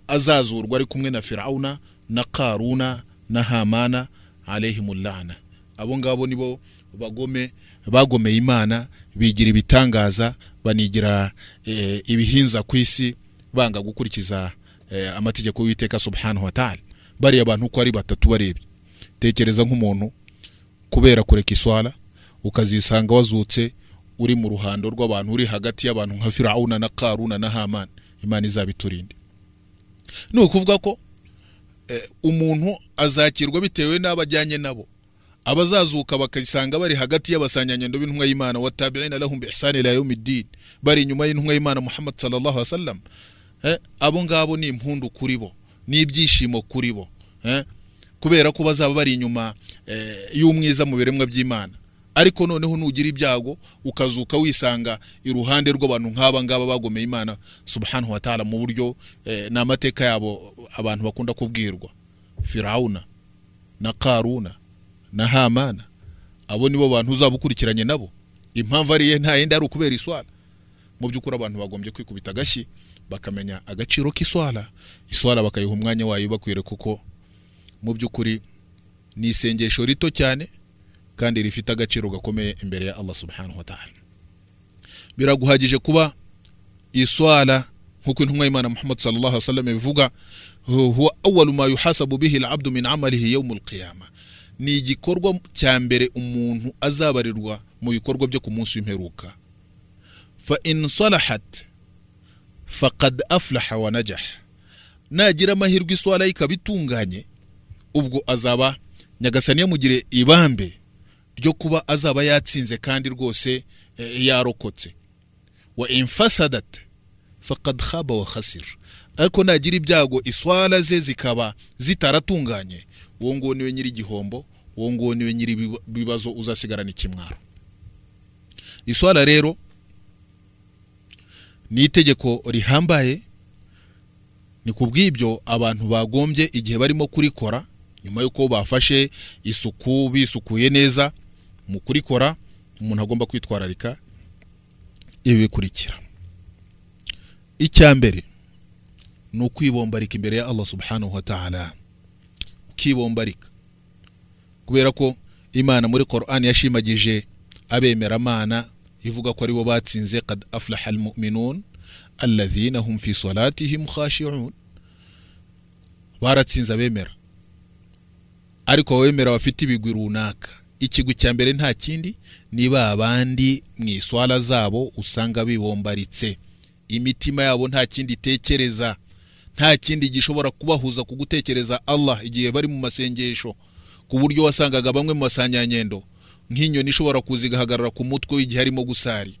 azazurwa ari kumwe na firawuna na karuna na hamana alehimulana abo ngabo nibo bagome bagomeye imana bigira ibitangaza banigira eh, ibihinza ku isi banga gukurikiza eh, amategeko y'uwiteka subhanahu wa ta'ala. Bariya abantu uko ari batatu barebye. Tekereza nk'umuntu kubera kureka iswala ukazisanga wazutse uri mu ruhando rw'abantu uri hagati y'abantu nka firawuna na karuna na hamani imana izabiturinde. Ni ukuvuga ko umuntu azakirwa bitewe n'abo ajyanye nabo. Abazazuka bakisanga bari hagati y'abasanyanyendo b'intumwa y'imana watabiina lahum biihsani ila yaumiddin bari inyuma y'intumwa y'imana muhammad sallallahu alaihi wasallam. Eh, abo ngabo ni impundu kuri bo ni ibyishimo kuri bo. Eh, kubera ko bazaba bari inyuma eh, y'umwiza mu biremwa by'imana. Ariko noneho nugira ibyago ukazuka wisanga iruhande rw'abantu nk'aba ngaba bagomeye imana subhanahu wa ta'ala mu buryo eh, ni amateka yabo abantu bakunda kubwirwa. Firawuna na karuna na hamana abo nibo bantu uzaba ukurikiranye nabo. Impamvu ariye nta yindi ari ukubera iswara mu by'ukuri abantu bagombye kwikubita agashyi bakamenya agaciro k'iswara iswara bakayiha umwanya wayo bakwiriye kuko mu by'ukuri ni isengesho rito cyane kandi rifite agaciro gakomeye imbere ya Allah subhanahu wa ta'ala. Biraguhagije kuba iswara nk'uko intumwa y'imana muhammad sallallahu alaihi wasallam bivuga huwa awwalu ma yuhasabu bihi al-abdu min amalihi yawm al-qiyamah ni igikorwa cya mbere umuntu azabarirwa mu bikorwa byo ku munsi w'imperuka. Fa in salahat faqad aflaha wa najah nagira amahirwe iswara ye ikaba itunganye ubwo azaba nyagasani yamugire ibambe ryo kuba azaba yatsinze kandi rwose eh, yarokotse. Wa infasadat faqad khaba wa khasir ariko nagira ibyago iswara ze zikaba zitaratunganye. Uwo nguwo ni we nyiri igihombo uwo nguwo ni we nyiri ibiba- ibibazo uzasigarana ikimwaro iswara rero ni itegeko rihambaye ni ku bw'ibyo abantu bagombye igihe barimo kurikora nyuma y'uko bafashe isuku bisukuye neza mu kurikora umuntu agomba kwitwararika ibi bikurikira. Icya mbere ni ukwibombarika imbere ya Allah subhanahu wa ta'ala. Ukibombarika. Kubera ko imana muri Qur'an yashimagije abemeramana ivuga ko ari bo batsinze qad aflaha almu'minun alladhina hum fi salatihim khashi'un. Baratsinze abemera. Ariko abemera bafite ibigwi runaka. Ikigwi cya mbere nta kindi ni ba bandi mu iswala zabo usanga bibombaritse. Imitima yabo nta kindi itekereza. Nta kindi gishobora kubahuza ku gutekereza Allah igihe bari mu masengesho. Ku buryo wasangaga bamwe mu basanyanyendo nk'inyoni ishobora kuza igahagarara ku mutwe w'igihe arimo gusari.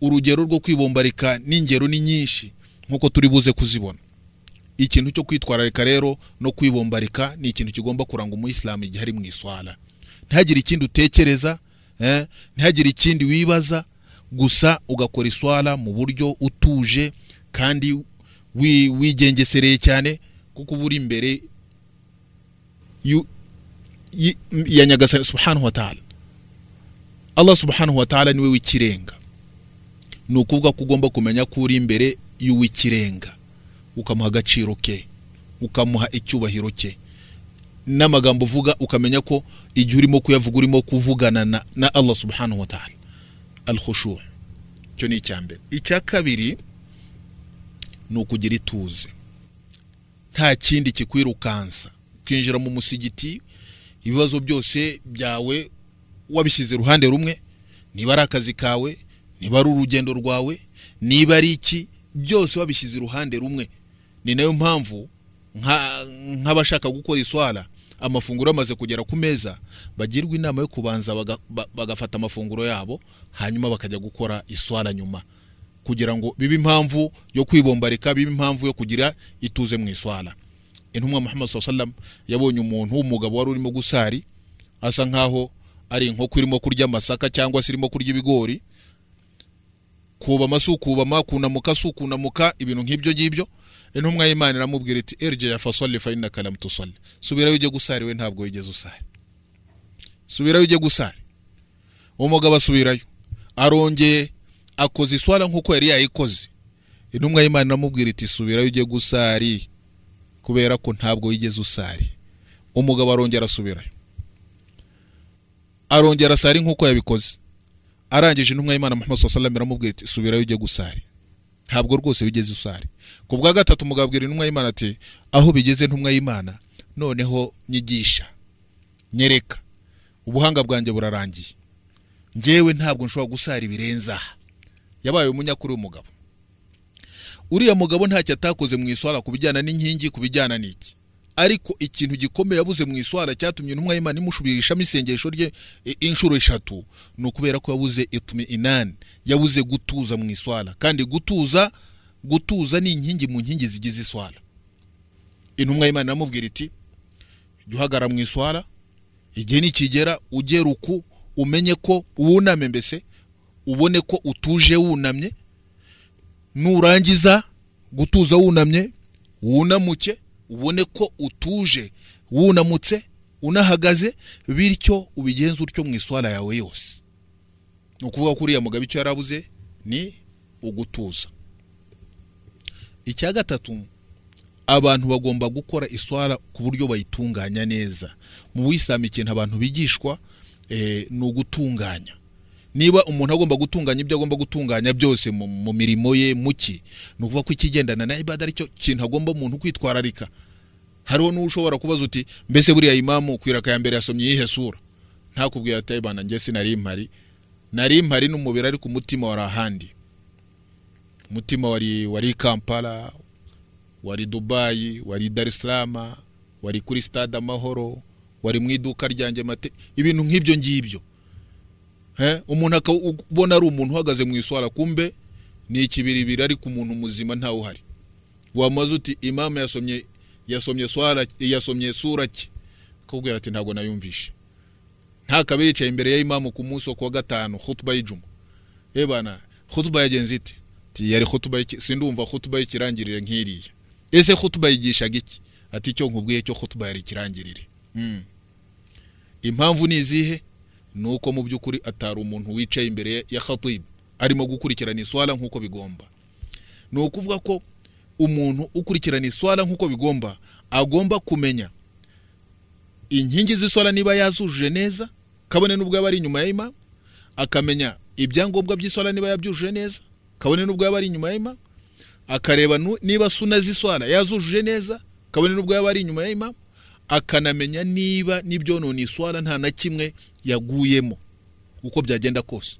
Urugero rwo kwibombarika n'ingero ni nyinshi nk'uko turi buze kuzibona. Ikintu cyo kwitwararika rero no kwibombarika ni ikintu kigomba kuranga umuyisilamu igihe ari mu iswara ntihagire ikindi utekereza eh, ntihagire ikindi wibaza gusa ugakora iswara mu buryo utuje kandi wi- wigengesereye cyane kuko uba uri imbere ya nyagasani. Subhanahu wa ta'ala. Allah subhanahu wa ta'ala ni we w'ikirenga. Ni ukuvuga ko ugomba kumenya ko uri imbere y'uw'ikirenga. Ukamuha agaciro ke ukamuha icyubahiro cye n'amagambo uvuga ukamenya ko igihe urimo kuyavuga urimo kuvugana na, na allah subhanahu wa ta'ala. Al khushu icyo ni icya mbere. Icya kabiri ni ukugira ituze. Nta kindi kikwirukansa. Ukinjira mu musigiti ibibazo byose byawe wabishyize iruhande rumwe niba ari akazi kawe niba ari urugendo rwawe niba ari iki byose wabishyize iruhande rumwe. Ni na yo mpamvu nka- nk'abashaka gukora iswara amafunguro yamaze kugera ku meza bagirwa inama yo kubanza baga- ba- bagafata amafunguro yabo hanyuma bakajya gukora iswara nyuma. Kugira ngo bibe impamvu yo kwibombarika bibe impamvu yo kugira ituze mu iswara intumwa muhammad sallam yabonye umuntu w'umugabo wari urimo gusari asa nkaho ari inkoko irimo kurya amasaka cyangwa se irimo kurya ibigori. Kubama si ukubama kunamuka si ukunamuka ibintu nk'ibyo ngibyo intumwa y'imana iramubwira iti erge ya fasoli fa innaka lam tusalli subirayo ujye gusari we ntabwo wigeze usari subirayo ujye gusari uwo mugabo asubirayo. Arongeye akoze iswara nk'uko yari yayikoze. Intumwa y'imana iramubwira iti subirayo ujye gusari kubera ko ntabwo wigeze usari. Umugabo arongera asubirayo arongera asari nk'uko yabikoze. Arangije intumwa y'imana muhammad sallallahu alaihi wasallam iramubwira iti subirayo ujye gusari. Ntabwo rwose wigeze usari ku bwa gatatu umugabo abwira intumwa y'imana ati aho bigeze intumwa y'imana noneho nyigisha nyereka. Ubuhanga bwanjye burarangiye. Njyewe ntabwo nshobora gusara ibirenze aha yabaye umunyakuri w'umugabo. Uriya mugabo ntacyo atakoze mu iswara ku bijyana n'inkingi ku bijyana n'iki? Ariko ikintu gikomeye yabuze mu iswara cyatumye intumwa y'imana imushubirishamo isengesho rye inshuro eshatu ni ukubera ko yabuze itumi inani. Yabuze gutuza mu iswara. Kandi gutuza gutuza ni inkingi mu nkingi zigize iswara. Intumwa y'imana iramubwira iti jya uhagarara mu iswara igihe nikigera ugera uku umenye ko wuname mbese ubone ko utuje wunamye nurangiza gutuza wunamye wunamuke ubone ko utuje wunamutse unahagaze bityo ubigenze utyo mu iswara yawe yose. Ni ukuvuga ko uriya mugabo icyo yarabuze ni ugutuza. Icya gatatu abantu bagomba gukora iswara ku buryo bayitunganya neza. Mu buyisilamu ikintu abantu bigishwa eh, ni ugutunganya. Niba umuntu agomba gutunganya ibyo agomba gutunganya byose mu, mirimo ye muki? Ni ukuvuga ko ikigendana na ibada ari cyo kintu agomba umuntu kwitwararika. Hariho n'ushobora kubaza uti mbese buriya imamu ku iraka ya mbere yasomye iyihe sura? Ntakubwira ati bana njye sinari mpari. Nari mpari n'umubiri ariko umutima wari ahandi. Umutima wari wari kampala wari dubayi wari dar es salaam wari kuri stade amahoro wari mu iduka ryanjye mate ibintu nk'ibyo ngibyo. Umuntu akabona ari umuntu uhagaze mu iswara kumbe ni ikibiribiri ariko umuntu muzima ntawe uhari. Wamaze uti imamu yasomye yasomye swara yasomye sura ki? Akakubwira ati ntabwo nayumvishe. Ntakabe yicaye imbere ya imamu ku munsi wo kuwa gatanu khutuba y'ijuma eh bana khutuba yagenze ite? Yari khutuba y'iki sindumva khutuba y'ikirangirire nk'iriya. Ese khutuba yigishaga iki? Ati icyo nkubwiye cyo khutuba yari ikirangirire. Mm. impamvu ni izihe? Ni uko mu by'ukuri atari umuntu wicaye imbere ya khatibu arimo gukurikirana iswara nk'uko bigomba. Ni ukuvuga ko umuntu ukurikirana iswara nk'uko bigomba agomba kumenya inkingi z'iswara niba yazujuje neza kabone n'ubwo yaba ari inyuma ya imamu akamenya ibyangombwa by'iswara niba yabyujuje neza kabone n'ubwo yaba ari inyuma ya imamu akareba niba suna z'iswara yazujuje neza kabone n'ubwo yaba ari inyuma ya imamu akanamenya niba n'ibyonona iswara nta na kimwe yaguyemo uko byagenda kose.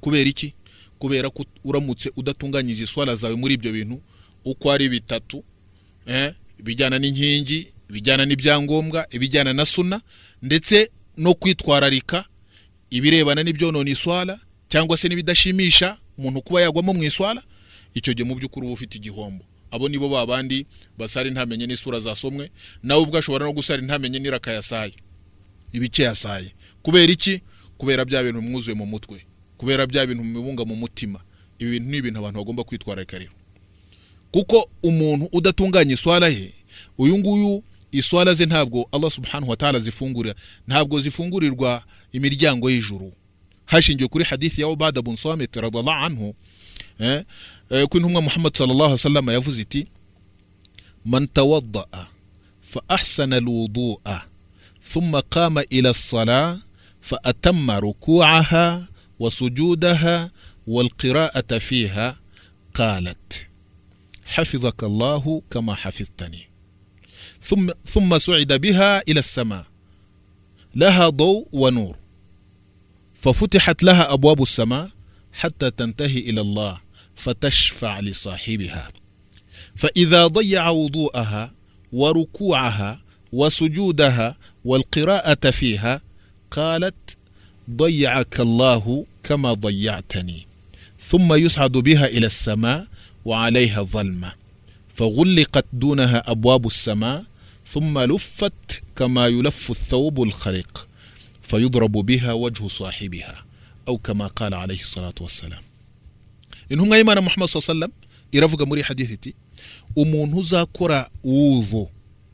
Kubera iki? Kubera ko uramutse udatunganyije iswara zawe muri ibyo bintu uko ari bitatu eh, ibijyana n'inkingi ibijyana n'ibyangombwa ibijyana na suna ndetse no kwitwararika ibirebana n'ibyonona iswara cyangwa se n'ibidashimisha umuntu kuba yagwamo mu iswara icyo gihe mu by'ukuri uba ufite igihombo. Abo nibo babandi basari ntamenye n'isura zasomwe nawe ubwo ashobora no gusara ntamenye n'iraka yasaye ibice yasaye. Kubera iki? Kubera bya bintu mwuzuye mu mutwe. Kubera bya bintu mubunga mu mutima. Ibi bintu ni ibintu abantu bagomba kwitwararika rero kuko umuntu udatunganya iswara ye uyu nguyu iswara ze ntabwo Allah subhanahu wa ta'ala zifungurira ntabwo zifungurirwa imiryango y'ijuru. Hashingiwe kuri hadithi ya Ubada bin Samit radhiallahu anhu eh, eh, ko intumwa Muhammad sallallahu alaihi wasallam yavuze iti man tawaddaa fa ahsana alwudu'a ثم قام إلى الصلاة فأتم ركوعها وسجودها والقراءة فيها قالت حفظك الله كما حفظتني ثم ثم سعد بها إلى السماء لها ضوء ونور ففتحت لها أبواب السماء حتى تنتهي إلى الله فتشفع لصاحبها فإذا ضيع وضوءها وركوعها وسجودها والقراءة فيها قالت ضيعك الله كما ضيعتني ثم يصعد بها إلى السماء وعليها ظلمة فغلقت دونها أبواب السماء ثم لفت كما يلف الثوب الخرق فيضرب بها وجه صاحبها أو كما قال عليه الصلاة والسلام intumwa y'imana muhammad sallam iravuga muri hadithiti umuntu uzakora wuvu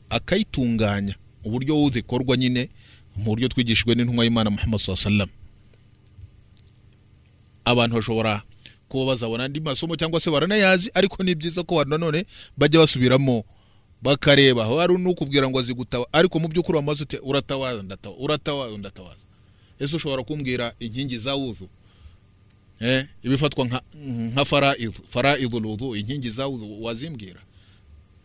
akayitunganya uburyo wuvu ikorwa nyine mu buryo twigishijwe n'intumwa y'imana muhammad sallam abantu bashobora kuba bazabona andi masomo cyangwa se baranayazi ariko ni byiza ko nanone bajya basubiramo bakareba. Hari n'ukubwira ngo azi gutawa ariko mu by'ukuri wamaze ute? Uratawaza ndatawa uratawaza ndatawaza ese ushobora kumbwira inkingi za wuzu? Eh ibifatwa nka faraidul wudu inkingi za wuzu wazimbwira.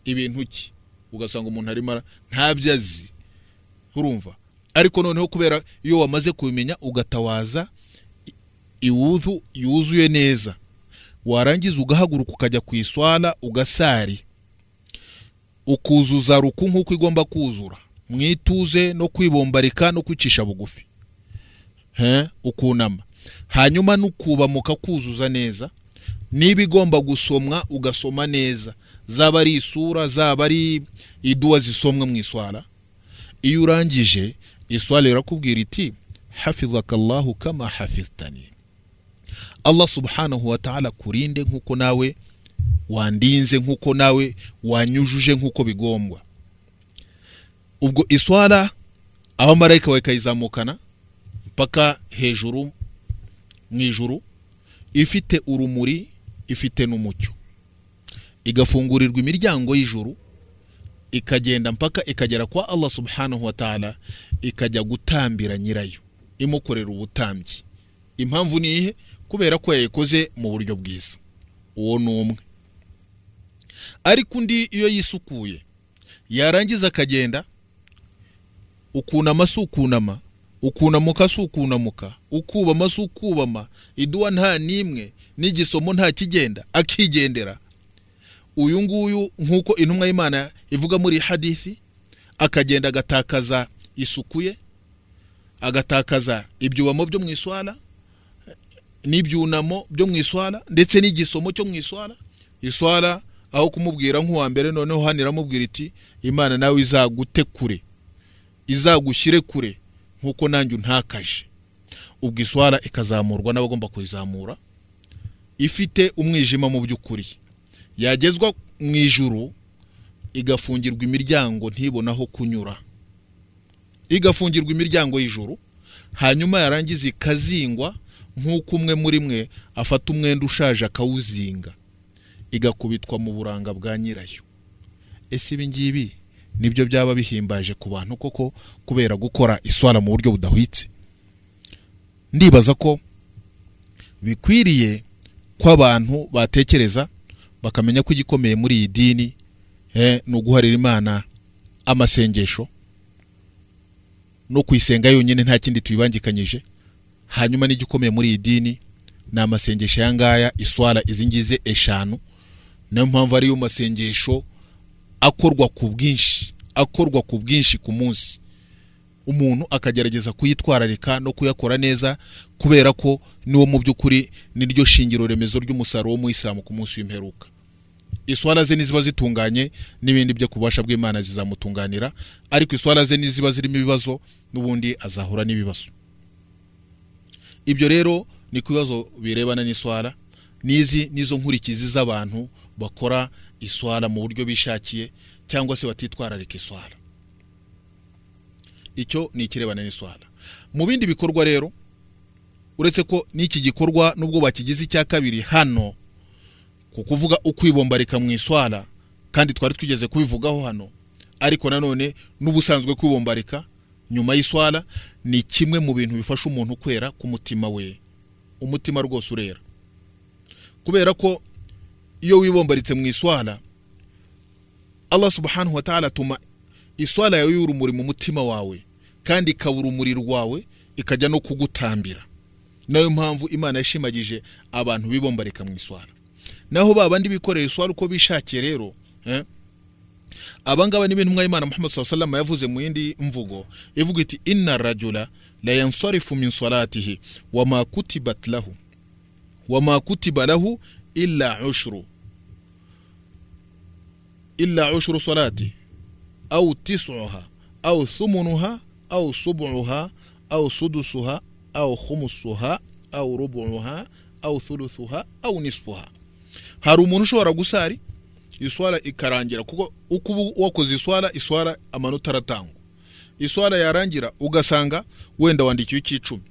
Ibintu ki? Ugasanga umuntu arimo ntabyo azi urumva ariko noneho kubera iyo wamaze kubimenya ugatawaza iwuzu yuzuye neza. Warangiza ugahaguruka ukajya ku iswala ugasari. Ukuzuza ruku nk'uko igomba kuzura. Mu ituze no kwibombarika no kwicisha bugufi. Ukunama. Hanyuma n'ukubamuka kuzuza neza niba igomba gusomwa ugasoma neza. Zaba ari isura zaba ari iduwa zisomwa mu iswara iyo urangije iswara irakubwira iti hafizaka allahu kama hafiztani allah subhanahu wa ta'ala kurinde nk'uko nawe wandinze nk'uko nawe wanyujuje nk'uko bigombwa. Ubwo iswara abamarayika bakayizamukana mpaka hejuru mu ijuru ifite urumuri ifite n'umucyo. Igafungurirwa imiryango y'ijuru ikagenda mpaka ikagera kwa allah subhanahu wa ta'ala ikajya gutambira nyirayo imukorera ubutambyi. Impamvu ni ihe kubera ko yayikoze mu buryo bwiza. Uwo ni umwe. Ariko undi iyo yisukuye yarangiza akagenda ukunama si ukunama ukunamuka si ukunamuka ukubama si ukubama iduwa nta n'imwe n'igisomo nta kigenda akigendera. Uyu nguyu nk'uko intumwa y'imana ivuga muri hadithi akagenda agatakaza isuku ye agatakaza ibyubamo byo mu iswara n'ibyunamo byo mu iswara ndetse n'igisomo cyo mu iswara iswara aho kumubwira nk'uwa mbere noneho hano iramubwira iti imana nawe izagute kure izagushyire kure nk'uko nanjye untakaje. Ubwo iswara ikazamurwa n'abagomba kuyizamura ifite umwijima mu by'ukuri. Yagezwa mu ijuru igafungirwa imiryango ntibone aho kunyura. Igafungirwa imiryango y'ijuru hanyuma yarangiza ikazingwa nk'uko umwe muri mwe afata umwenda ushaje akawuzinga. Igakubitwa mu buranga bwa nyirayo. Ese ibi ngibi ni byo byaba bihimbaje ku bantu koko kubera gukora iswara mu buryo budahwitse? Ndibaza ko bikwiriye ko abantu batekereza bakamenya ko igikomeye muri iyi dini ni uguharira imana amasengesho no kuyisenga yonyine nta kindi tuyibangikanyije. Hanyuma n'igikomeye muri iyi dini ni amasengesho aya ngaya iswara izi ngize eshanu. Niyo mpamvu ariyo masengesho akorwa ku bwinshi akorwa ku bwinshi ku munsi. Umuntu akagerageza kuyitwararika no kuyakora neza kubera ko niwo mu by'ukuri niryo shingiro remezo ry'umusaruro w'umuyisilamu ku munsi w'imperuka. Iswara ze niziba zitunganye n'ibindi byo ku bubasha bw'imana zizamutunganira ariko iswara ze niziba zirimo ibibazo n'ubundi azahura n'ibibazo. Ibyo rero ni ku bibazo birebana n'iswara n'izi nizo nkurikizi z'abantu bakora iswara mu buryo bishakiye cyangwa se batitwararika iswara icyo ni ikirebana n'iswara. Mu bindi bikorwa rero uretse ko n'iki gikorwa nubwo bakigize icya kabiri hano ku kuvuga ukwibombarika mu iswara kandi twari twigeze kubivugaho hano ariko nanone n'ubusanzwe kwibombarika nyuma y'iswara ni kimwe mu bintu bifasha umuntu kwera ku mutima we. Umutima rwose urera. Kubera ko iyo wibombaritse mu iswara Allah subhanahu wa ta'ala atuma iswara yawe y'urumuri mu mutima wawe. Kandi ikaba urumuri rwawe ikajya no kugutambira. Nayo mpamvu imana yashimagije abantu bibombarika mu iswara. Naho ba bandi bikorera iswara uko bishakiye rero abangaba ni intumwa y'imana muhammad sallallahu yavuze mu yindi mvugo ivuga iti inna rajula la yansarifu min salatihi wama kutibat lahu wama kutiba lahu illa ushru. Illa ushru salati au tis'uha au thumunuha au sub'uha au sudusuha au khumusuha au rubu'uha au thuluthuha au nisfuha hari umuntu ushobora gusari iswara ikarangira kuko uko uba wakoze iswara iswara amanota aratangwa iswara yarangira ugasanga wenda wandikiwe icy'icumi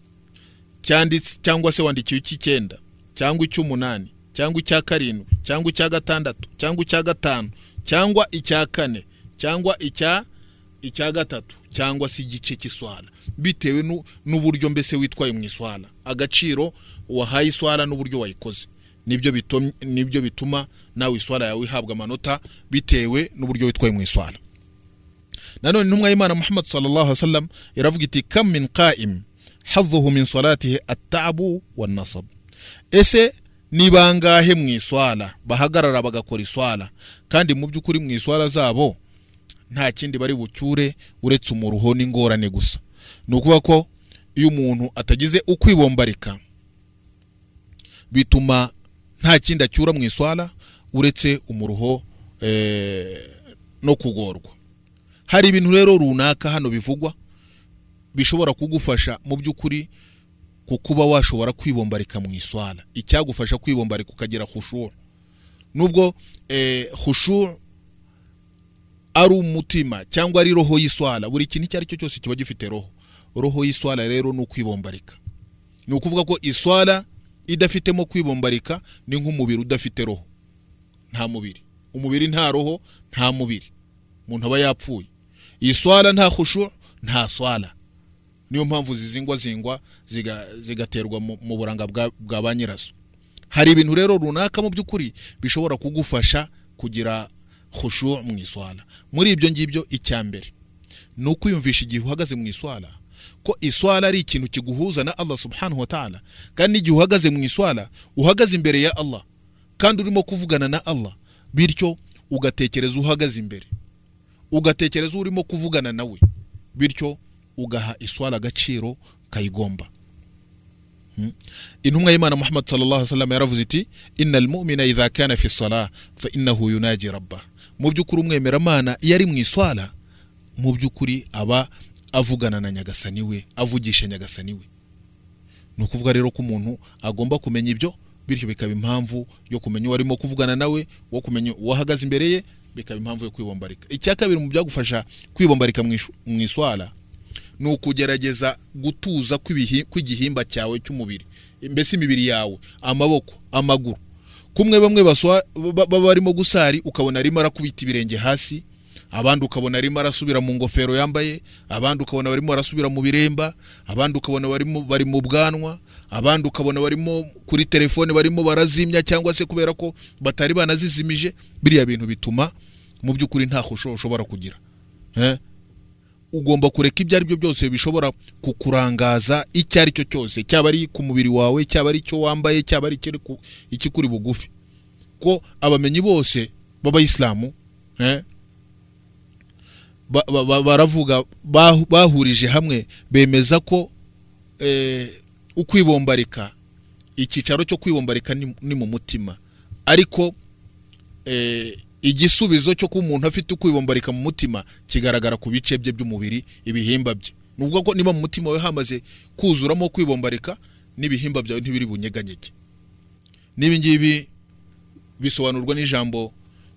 cyangwa se wandikiwe icy'icyenda cyangwa icy'umunani cyangwa icya karindwi cyangwa icya gatandatu cyangwa icya gatanu cyangwa icya kane cyangwa icya icya gatatu cyangwa se igice cy'iswala. Bitewe nu- n'uburyo mbese witwaye mu iswala. Agaciro wahaye iswala n'uburyo wayikoze. Nibyo bitum- ni byo bituma nawe iswala yawe ihabwa amanota bitewe n'uburyo witwaye mu iswala. Nanone intumwa y'imana muhammad sallallahu alaihi wasallam iravuga iti kam min qa'im hadhuhu min salatihi at-ta'bu wan nasab ese ni bangahe mu iswala? Bahagarara bagakora iswala. Kandi mu by'ukuri mu iswala zabo nta kindi bari bucyure uretse umuruho n'ingorane gusa. Ni ukuvuga ko iyo umuntu atagize ukwibombarika bituma nta kindi acyura mu iswala uretse umuruho eh, no kugorwa. Hari ibintu rero runaka hano bivugwa bishobora kugufasha mu by'ukuri ku kuba washobora kwibombarika mu iswala. Icyagufasha kwibombarika ukagira khushur nubwo eh, khushur ari umutima cyangwa ari roho y'iswala. Buri kintu icyo ari cyo cyose kiba gifite roho. Roho y'iswala rero ni ukwibombarika. Ni ukuvuga ko iswala idafitemo kwibombarika ni nk'umubiri udafite roho. Nta mubiri. Umubiri nta roho nta mubiri. Umuntu aba yapfuye. Iyi swala nta khushu nta swala. Niyo mpamvu zizingwa zingwa ziga- zigaterwa mu buranga bwa ba nyirazo. Hari ibintu rero runaka mu by'ukuri bishobora kugufasha kugira khushu mu iswala. Muri ibyo ngibyo icya mbere ni ukwiyumvisha igihe uhagaze mu iswala ko iswala ari ikintu kiguhuza na Allah subhanahu wa ta'ala. Kandi n'igihe uhagaze mu iswala uhagaze imbere ya Allah kandi urimo kuvugana na Allah bityo ugatekereza uhagaze imbere. Ugatekereza urimo kuvugana nawe bityo ugaha iswala agaciro kayigomba. Hmm. intumwa y'imana muhammad sallallahu alaihi wasallam yaravuze iti inna almu'mina idha kana fi salah fa innahu yunaji rabbah. Mu by'ukuri umwemeramana iyo ari mu iswala mu by'ukuri aba avugana na nyagasani we avugisha nyagasani we. Ni ukuvuga rero ko umuntu agomba kumenya ibyo bityo bikaba impamvu yo kumenya uwo arimo kuvugana nawe wo kumenya uwo ahagaze imbere ye bikaba impamvu yo kwibombarika. Icya kabiri mu byagufasha kwibombarika mu iswala ni ukugerageza gutuza kw'igihimba cyawe cy'umubiri. Mbese imibiri yawe amaboko amaguru kumwe bamwe baba barimo gusari ukabona arimo arakubita ibirenge hasi abandi ukabona arimo arasubira mu ngofero yambaye abandi ukabona barimo barasubira mu biremba abandi ukabona barimo bari mu bwanwa abandi ukabona barimo kuri telefone barimo barazimya cyangwa se kubera ko batari banazizimije biriya bintu bituma mu by'ukuri nta khusho ushobora kugira eh? Ugomba kureka ibyo ari byo byose bishobora kukurangaza icyo ari cyo cyose. Cyaba ari ku mubiri wawe cyaba ari icyo wambaye cyaba ari ikikuri bugufi. Ko abamenyi bose b'abayisilamu ba- ba- ba- baravuga bahu- bahurije hamwe bemeza ko eh, ukwibombarika icyicaro cyo kwibombarika ni, mu mutima. Ariko eh, igisubizo cyo kuba umuntu afite ukwibombarika mu mutima kigaragara ku bice bye by'umubiri ibihimba bye. Ni ukuvuga ko niba mu mutima we hamaze kuzuramo kwibombarika n'ibihimba byawe ntibiri bunyeganyege. N'ibi ngibi bisobanurwa n'ijambo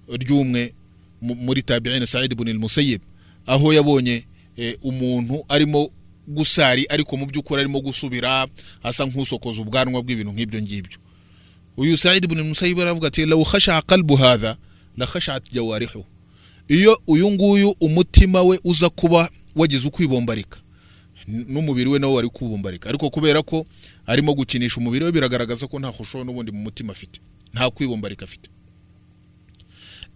ry'umwe mu- muri tabi'in Sa'id ibn al-Musayyib aho yabonye eh, umuntu arimo gusari ariko mu by'ukuri arimo gusubira asa nk'usokoza ubwanwa bw'ibintu nk'ibyo ngibyo. Uyu Sa'id ibn al-Musayyib aravuga ati law khasha qalbu la khashat jawarihu iyo uyu nguyu umutima we uza kuba wagize ukwibombarika n'umubiri we nawo wari kubombarika ariko kubera ko arimo gukinisha umubiri we biragaragaza ko nta khushu n'ubundi mu mutima afite nta kwibombarika afite.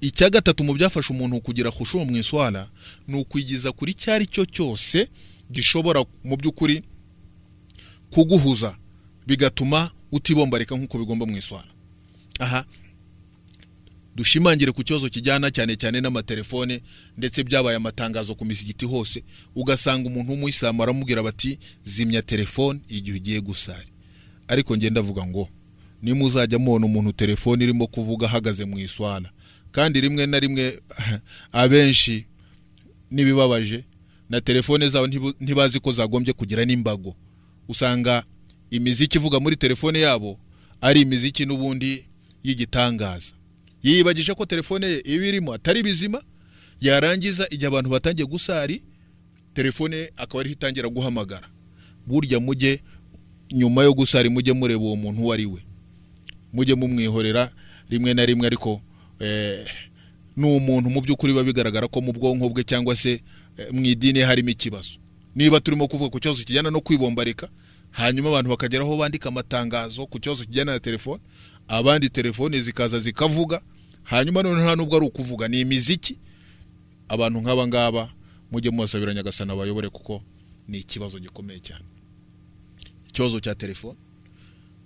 Icya gatatu mu byafasha umuntu kugira khushu mu iswala ni ukwigiza kuri icyo ari cyo cyose gishobora mu by'ukuri kuguhuza bigatuma utibombarika nk'uko bigomba mu iswala. Aha dushimangire ku kibazo kijyana cyane cyane n'amatelefone ndetse byabaye amatangazo ku misigiti hose ugasanga umuntu w'umuyisilamu aramubwira bati zimya telefone igihe ugiye gusari ariko ngenda avuga ngo nimuzajya mubona umuntu telefone irimo kuvuga ahagaze mu iswala kandi rimwe na rimwe abenshi n'ibibabaje na telefone zabo ntibazi ko zagombye kugira n'imbago. Usanga imiziki ivuga muri telefone yabo ari imiziki n'ubundi y'igitangaza. Yiyibagije ko telefone ye iba irimo atari bizima yarangiza igihe abantu batangiye gusari telefone ye akaba ariho itangira guhamagara. Burya mujye nyuma yo gusari mujye mureba uwo muntu uwo ari we. Mujye mumwihorera rimwe na rimwe ariko eh, ni umuntu mu by'ukuri biba bigaragara ko mu bwonko bwe cyangwa se eh, mu idini harimo ikibazo. Niba turimo kuvuga ku kibazo kijyana no kwibombarika hanyuma abantu bakagera aho bandika amatangazo ku kibazo kijyana na telefone abandi telefone zikaza zikavuga hanyuma none nta nubwo ari ukuvuga ni imiziki. Abantu nk'aba ngaba mujye mubasabira nyagasana bayobore kuko ni ikibazo gikomeye cyane. Ikibazo cya telefone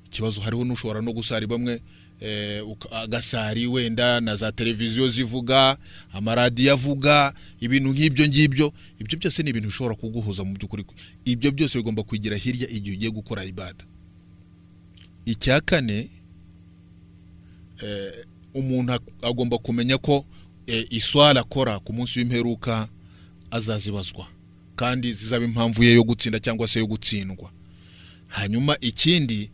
ikibazo hariho n'ushobora no gusari bamwe eh, agasari wenda na za televiziyo zivuga amaradiyo avuga ibintu nk'ibyo ngibyo. Ibyo byose ni ibintu bishobora kuguhuza mu by'ukuri. Ibyo byose bigomba kwigira hirya igihe ugiye gukora ibada. Icya kane eh, umuntu ag- agomba kumenya ko eh, iswara akora ku munsi w'imperuka azazibazwa. Kandi zizaba impamvu ye yo gutsinda cyangwa se yo gutsindwa. Hanyuma ikindi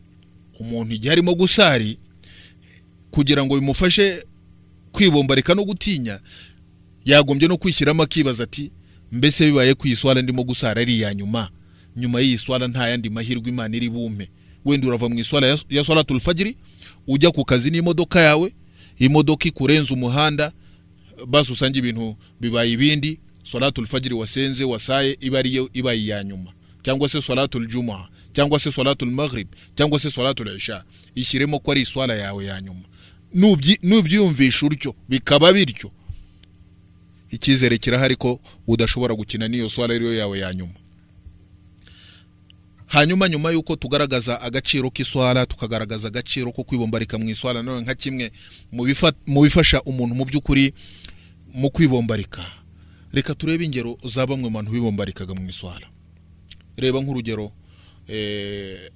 umuntu igihe arimo gusari kugira ngo bimufashe kwibombarika no gutinya yagombye no kwishyiramo akibaza ati mbese bibaye ku iswara ndimo gusara ari iya nyuma? Nyuma y'iyi swara nta yandi mahirwe imana iri bumpe wenda urava mu iswara ya- swaratul fajiri ujya ku kazi n'imodoka yawe imodoka ikurenza umuhanda basi usange ibintu bibaye ibindi swaratul fajiri wasenze wasaye iba ariyo ibaye iya nyuma. Cyangwa se swaratul jumuha cyangwa se swaratul maghrib cyangwa se swaratul isha. Ishyiremo ko ari iswara yawe ya nyuma. Nubyi- nubyiyumvisha utyo bikaba bityo. Icyizere kirahari ko udashobora gukina n'iyo swara ariyo yawe ya nyuma. Hanyuma nyuma y'uko tugaragaza agaciro k'iswara tukagaragaza agaciro ko kwibombarika mu iswara none nka kimwe mu bifa- mu bifasha umuntu mu by'ukuri mu kwibombarika. Reka turebe ingero za bamwe mu bantu bibombarikaga mu iswara reba nk'urugero eh,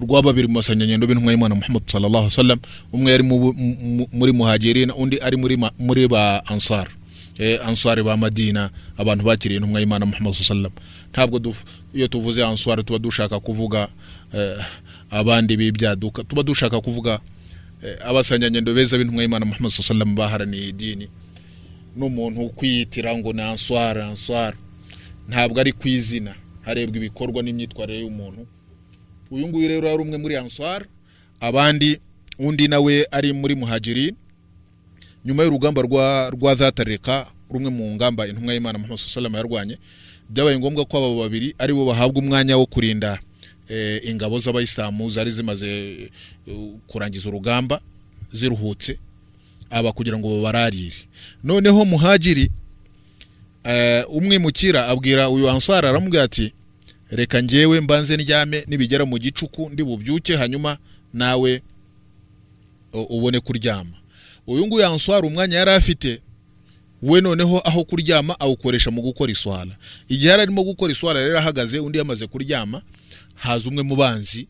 rwa babiri mu basanganyendo b'intumwa y'imana muhammad sallallahu alaihi wasallam umwe yari mu- mu- mu- muri muhajirin undi ari muri muri ba ansar. Eh, ansari ba madina abantu bakiriye intumwa y'imana muhammad sallallahu alaihi wasallam. Ntabwo iyo tuvuze ansari tuba dushaka kuvuga eh, abandi b'ibyaduka tuba dushaka kuvuga eh, abasanganyendo beza b'intumwa y'imana muhammad wasallam baharaniye idini. N'umuntu kwiyitira ngo ni answari answari ntabwo ari ku izina harebwa ibikorwa n'imyitwarire y'umuntu. Uyu nguyu rero yari umwe muri answari abandi undi nawe ari muri muhajirin. Nyuma y'urugamba rwa rwa zatarika rumwe mu ngamba intumwa y'imana muhammad sallallahu yarwanye byabaye ngombwa ko aba babiri ari bo bahabwa umwanya wo kurinda eh, ingabo z'abayisilamu zari zimaze eh, kurangiza urugamba ziruhutse aba kugira ngo babararire. Noneho muhajiri eh, umwimukira abwira uyu answari aramubwira ati reka njyewe mbanze ndyame nibigera mu gicuku ndi bubyuke hanyuma nawe ubone kuryama. Uyu nguyu answari umwanya yari afite we noneho aho kuryama awukoresha mu gukora iswara igihe yari arimo gukora iswara rero ahagaze undi yamaze kuryama haza umwe mu banzi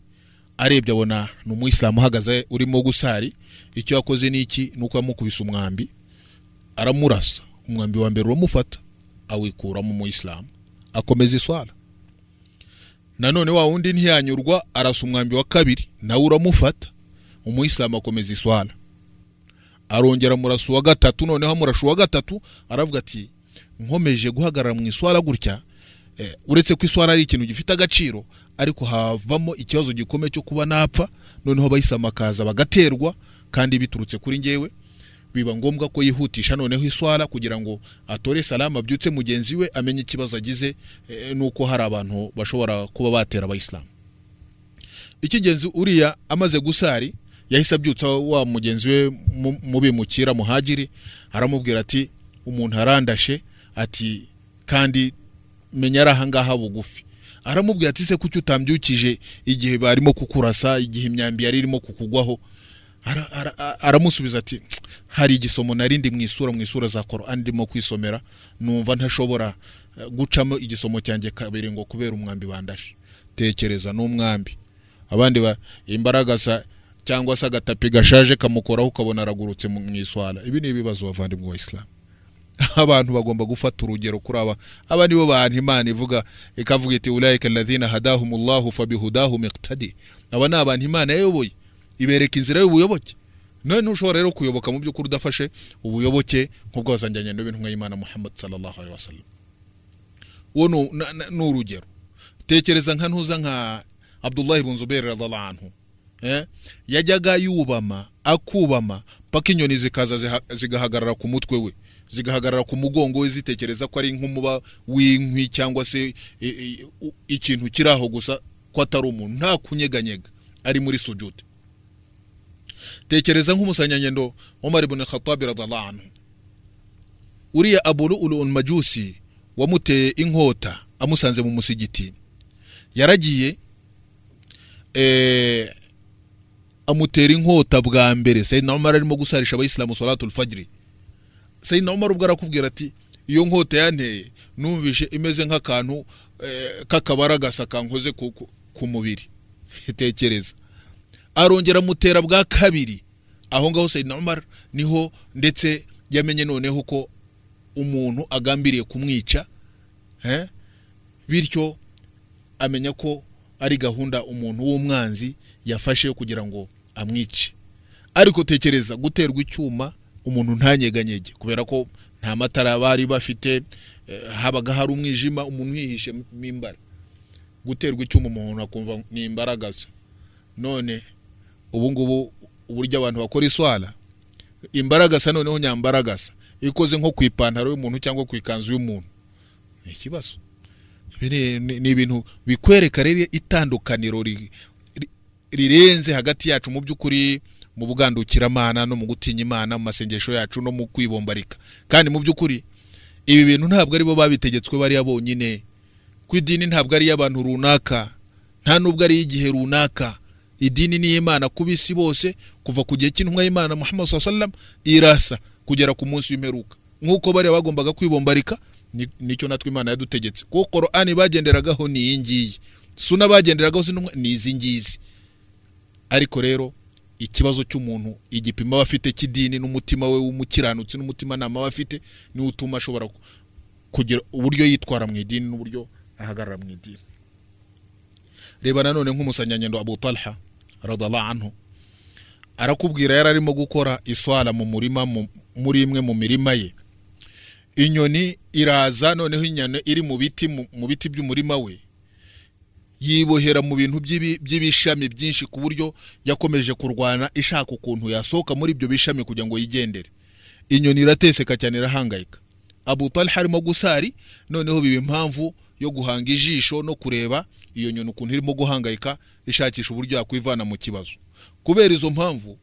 arebye abona ni umuyisilamu uhagaze urimo gusari icyo yakoze ni iki? Ni uko yamukubise umwambi aramurasa. Umwambi wa mbere uramufata awikuramo umuyisilamu. Akomeza iswara nanone wa wundi ntiyanyurwa arasa umwambi wa kabiri nawe uramufata umuyisilamu akomeza iswara arongera amurasa uwa gatatu noneho amurasha uwa gatatu aravuga ati nkomeje guhagarara mu iswara gutya eh, uretse ko iswara ari ikintu gifite agaciro ariko havamo ikibazo gikomeye cyo kuba napfa noneho abayisilamu bakaza bagaterwa kandi biturutse kuri njyewe. Biba ngombwa ko yihutisha noneho iswara kugira ngo atore salama abyutse mugenzi we amenye ikibazo agize eh, nuko hari abantu bashobora kuba batera abayisilamu. Icy'ingenzi uriya amaze gusari yahise abyutsa wa mugenzi we mu- mubimukira muhagiri aramubwira ati umuntu arandashe. Ati kandi menya ari ahangaha bugufi. Aramubwira ati se kuki utambyukije igihe barimo kukurasa igihe imyambi yari irimo kukugwaho? Aramusubiza ati hari igisomo narindi mu isura mu isura za Qur'an ndimo kwisomera numva ntashobora eh, gucamo igisomo cyanjye kabiri ngo kubera umwambi bandashe tekereza n'umwambi. Abandi ba imbaraga sa cyangwa se agatapi gashaje kamukoraho ukabona aragurutse mu iswara ibi ni ibibazo bavandimwe wa Islam. Abantu bagomba gufata urugero kuri aba. Aba nibo bantu imana ivuga ikavuga iti ulaika alladhina hadahumullahu fabihudahum iqtadi aba ni abantu imana yayoboye. Ibereka inzira y'ubuyoboke. None ntushobora rero kuyoboka mu by'ukuri udafashe ubuyoboke nk'ubwazanjyanye n'ibintumwa y'imana muhammad sallallahu alaihi wasallam. Uwo ni urugero. Tekereza nka ntuza nka abdullahi ibn zubair radhiallahu anhu? Yajyaga yubama akubama paka inyoni zikaza zigahagarara ku mutwe we. Zigahagarara ku mugongo we zitekereza ko ari nk'umuba w'inkwi cyangwa se ikintu kiri aho gusa ko atari umuntu. Nta kunyeganyega. Ari muri sujudi tekereza nk'umusanyanyendo Umar ibn Khattab radhiallahu anhu. Uriya Abu Lu'lu majusi wamuteye inkota amusanze mu musigiti. Yaragiye eh, amutera inkota bwa mbere. Sayyidina Umar arimo gusarisha abayisilamu salatul fajri. Sayyidina Umar ubwo arakubwira ati iyo nkota yanteye numvishe imeze nk'akantu eh, k'akabaragasa kankoze ku, mubiri. Tekereza. Arongera amutera bwa kabiri. Aho ngaho Sayyidina Umar ni ho ndetse yamenye noneho ko umuntu agambiriye kumwica eh? bityo amenya ko ari gahunda umuntu w'umwanzi yafashe kugira ngo amwice. Ariko tekereza guterwa icyuma umuntu ntanyeganyege kubera ko nta matara bari bafite eh, habaga hari umwijima umuntu yihishe mo imbara guterwa icyuma umuntu akumva ni imbaragasa none ubu ngubu uburyo abantu bakora iswara imbaragasa noneho nyambaragasa ikoze nko ku ipantaro y'umuntu cyangwa ku ikanzu y'umuntu? Ni ikibazo. Ni- ibintu bikwereka rero itandukaniro ri- ri- rirenze hagati yacu mu by'ukuri mu bugandukiramana no mu gutinya imana mu masengesho yacu no mu kwibombarika. Kandi mu by'ukuri ibi bintu ntabwo ari bo babitegetswe bariya bonyine. Ku idini ntabwo ari iy'abantu runaka. Nta nubwo ari iy'igihe runaka. Idini ni iy'imana ku bisi bose. Kuva ku gihe cy'intumwa y'imana muhammad sallam irasa kugera ku munsi w'imperuka. Nk'uko bariya bagombaga kwibombarika ni cyo natwe imana yadutegetse. Kuko korani bagenderagaho ni iyi ngiyi. Suna bagenderagaho ni izi ngizi. Ariko rero ikibazo cy'umuntu igipimo aba afite cy'idini n'umutima we w'umukiranutsi n'umutimanama aba afite niwo utuma ashobora ku- kugira uburyo yitwara mu idini n'uburyo ahagarara mu idini. Reba nanone nk'umusanyanyendo abu talha radallahu anhu. Arakubwira yari arimo gukora iswara mu murima mu- muri imwe mu mirima ye. Inyoni iraza noneho inyoni iri mu biti mu biti by'umurima we. Yibohera mu bintu by'ibi- by'ibishami byinshi ku buryo yakomeje kurwana ishaka ukuntu yasohoka muri ibyo bishami kugira ngo yigendere. Inyoni irateseka cyane irahangayika. Abu talha arimo gusari noneho biba impamvu yo guhanga ijisho no kureba iyo nyoni ukuntu irimo guhangayika ishakisha uburyo yakwivana mu kibazo. Kubera izo mpamvu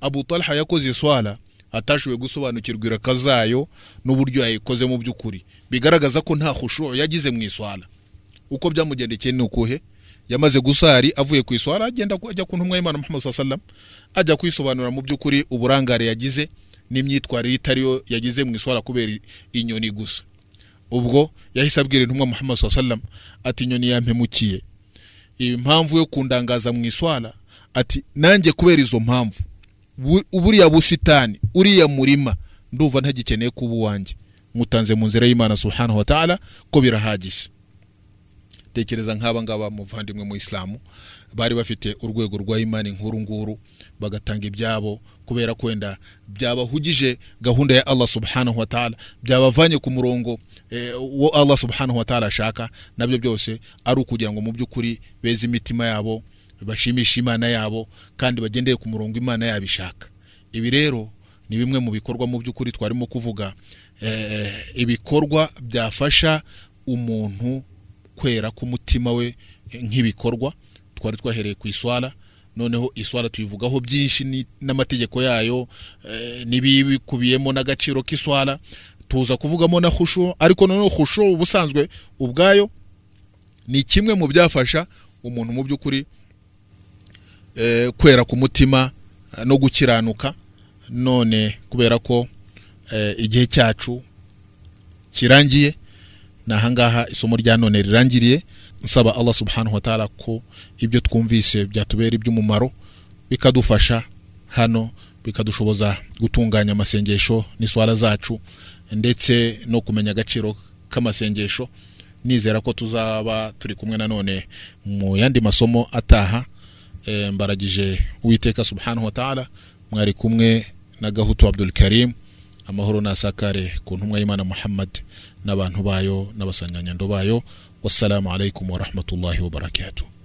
abu talha yakoze iswara atashoboye gusobanukirwa iraka zayo n'uburyo yayikoze mu by'ukuri. Bigaragaza ko nta khushu yagize mu iswara uko byamugendekeye ni ukuhe? Yamaze gusari avuye ku iswara agenda ajya ku ntumwa y'imana muhammad sallam ajya kwisobanura mu by'ukuri uburangare yagize n'imyitwarire itariyo yagize mu iswara kubera inyoni gusa. Ubwo yahise abwira intumwa muhammad sallam ati inyoni yampemukiye. Impamvu yo kundangaza mu iswara ati nanjye kubera izo mpamvu. Buriya busitani uriya murima. Ndumva ntagikeneye kuba uwanjye. Mutanze mu nzira y'imana subhanahu wa ta'ala ko birahagije. Tekereza nk'aba ngaba muvandimwe mu isilamu bari bafite urwego rwa imani nkuru nguru bagatanga ibyabo kubera wenda byabahugije gahunda ya allah subhanahu wa ta'ala. Byabavanye ku murongo eh, wo allah subhanahu wa ta'ala ashaka na byo byose ari ukugira ngo mu by'ukuri beze imitima yabo bashimishe imana yabo kandi bagendere ku murongo imana yabo ishaka ibi rero ni bimwe mu bikorwa mu by'ukuri twarimo kuvuga eh, ibikorwa byafasha umuntu kwera k'umutima we nk'ibikorwa twari twahereye ku iswara. Noneho iswara tuyivugaho byinshi n'amategeko yayo eh, n'ibikubiyemo n'agaciro k'iswara. Tuza kuvugamo na khushu ariko noneho khushu ubusanzwe ubwayo ni kimwe mu byafasha umuntu mu by'ukuri kwera ku mutima eh, no gukiranuka none kubera ko eh, igihe cyacu kirangiye ni ahangaha isomo rya none rirangiriye. Nsaba allah subhanahu wa ta'ala ko ibyo twumvise byatubera iby'umumaro bikadufasha hano bikadushoboza gutunganya amasengesho n'iswara zacu ndetse no kumenya agaciro k'amasengesho. Nizera ko tuzaba turi kumwe nanone mu yandi masomo ataha. Eh, mbaragije uwiteka subhanahu wa ta'ala mwari kumwe na gahutu abdul karim amahoro nasakare ku ntumwa y'imana muhammad n'abantu bayo n'abasanyanyando bayo. Wassalamu alaikum warahmatullahi wabarakatuh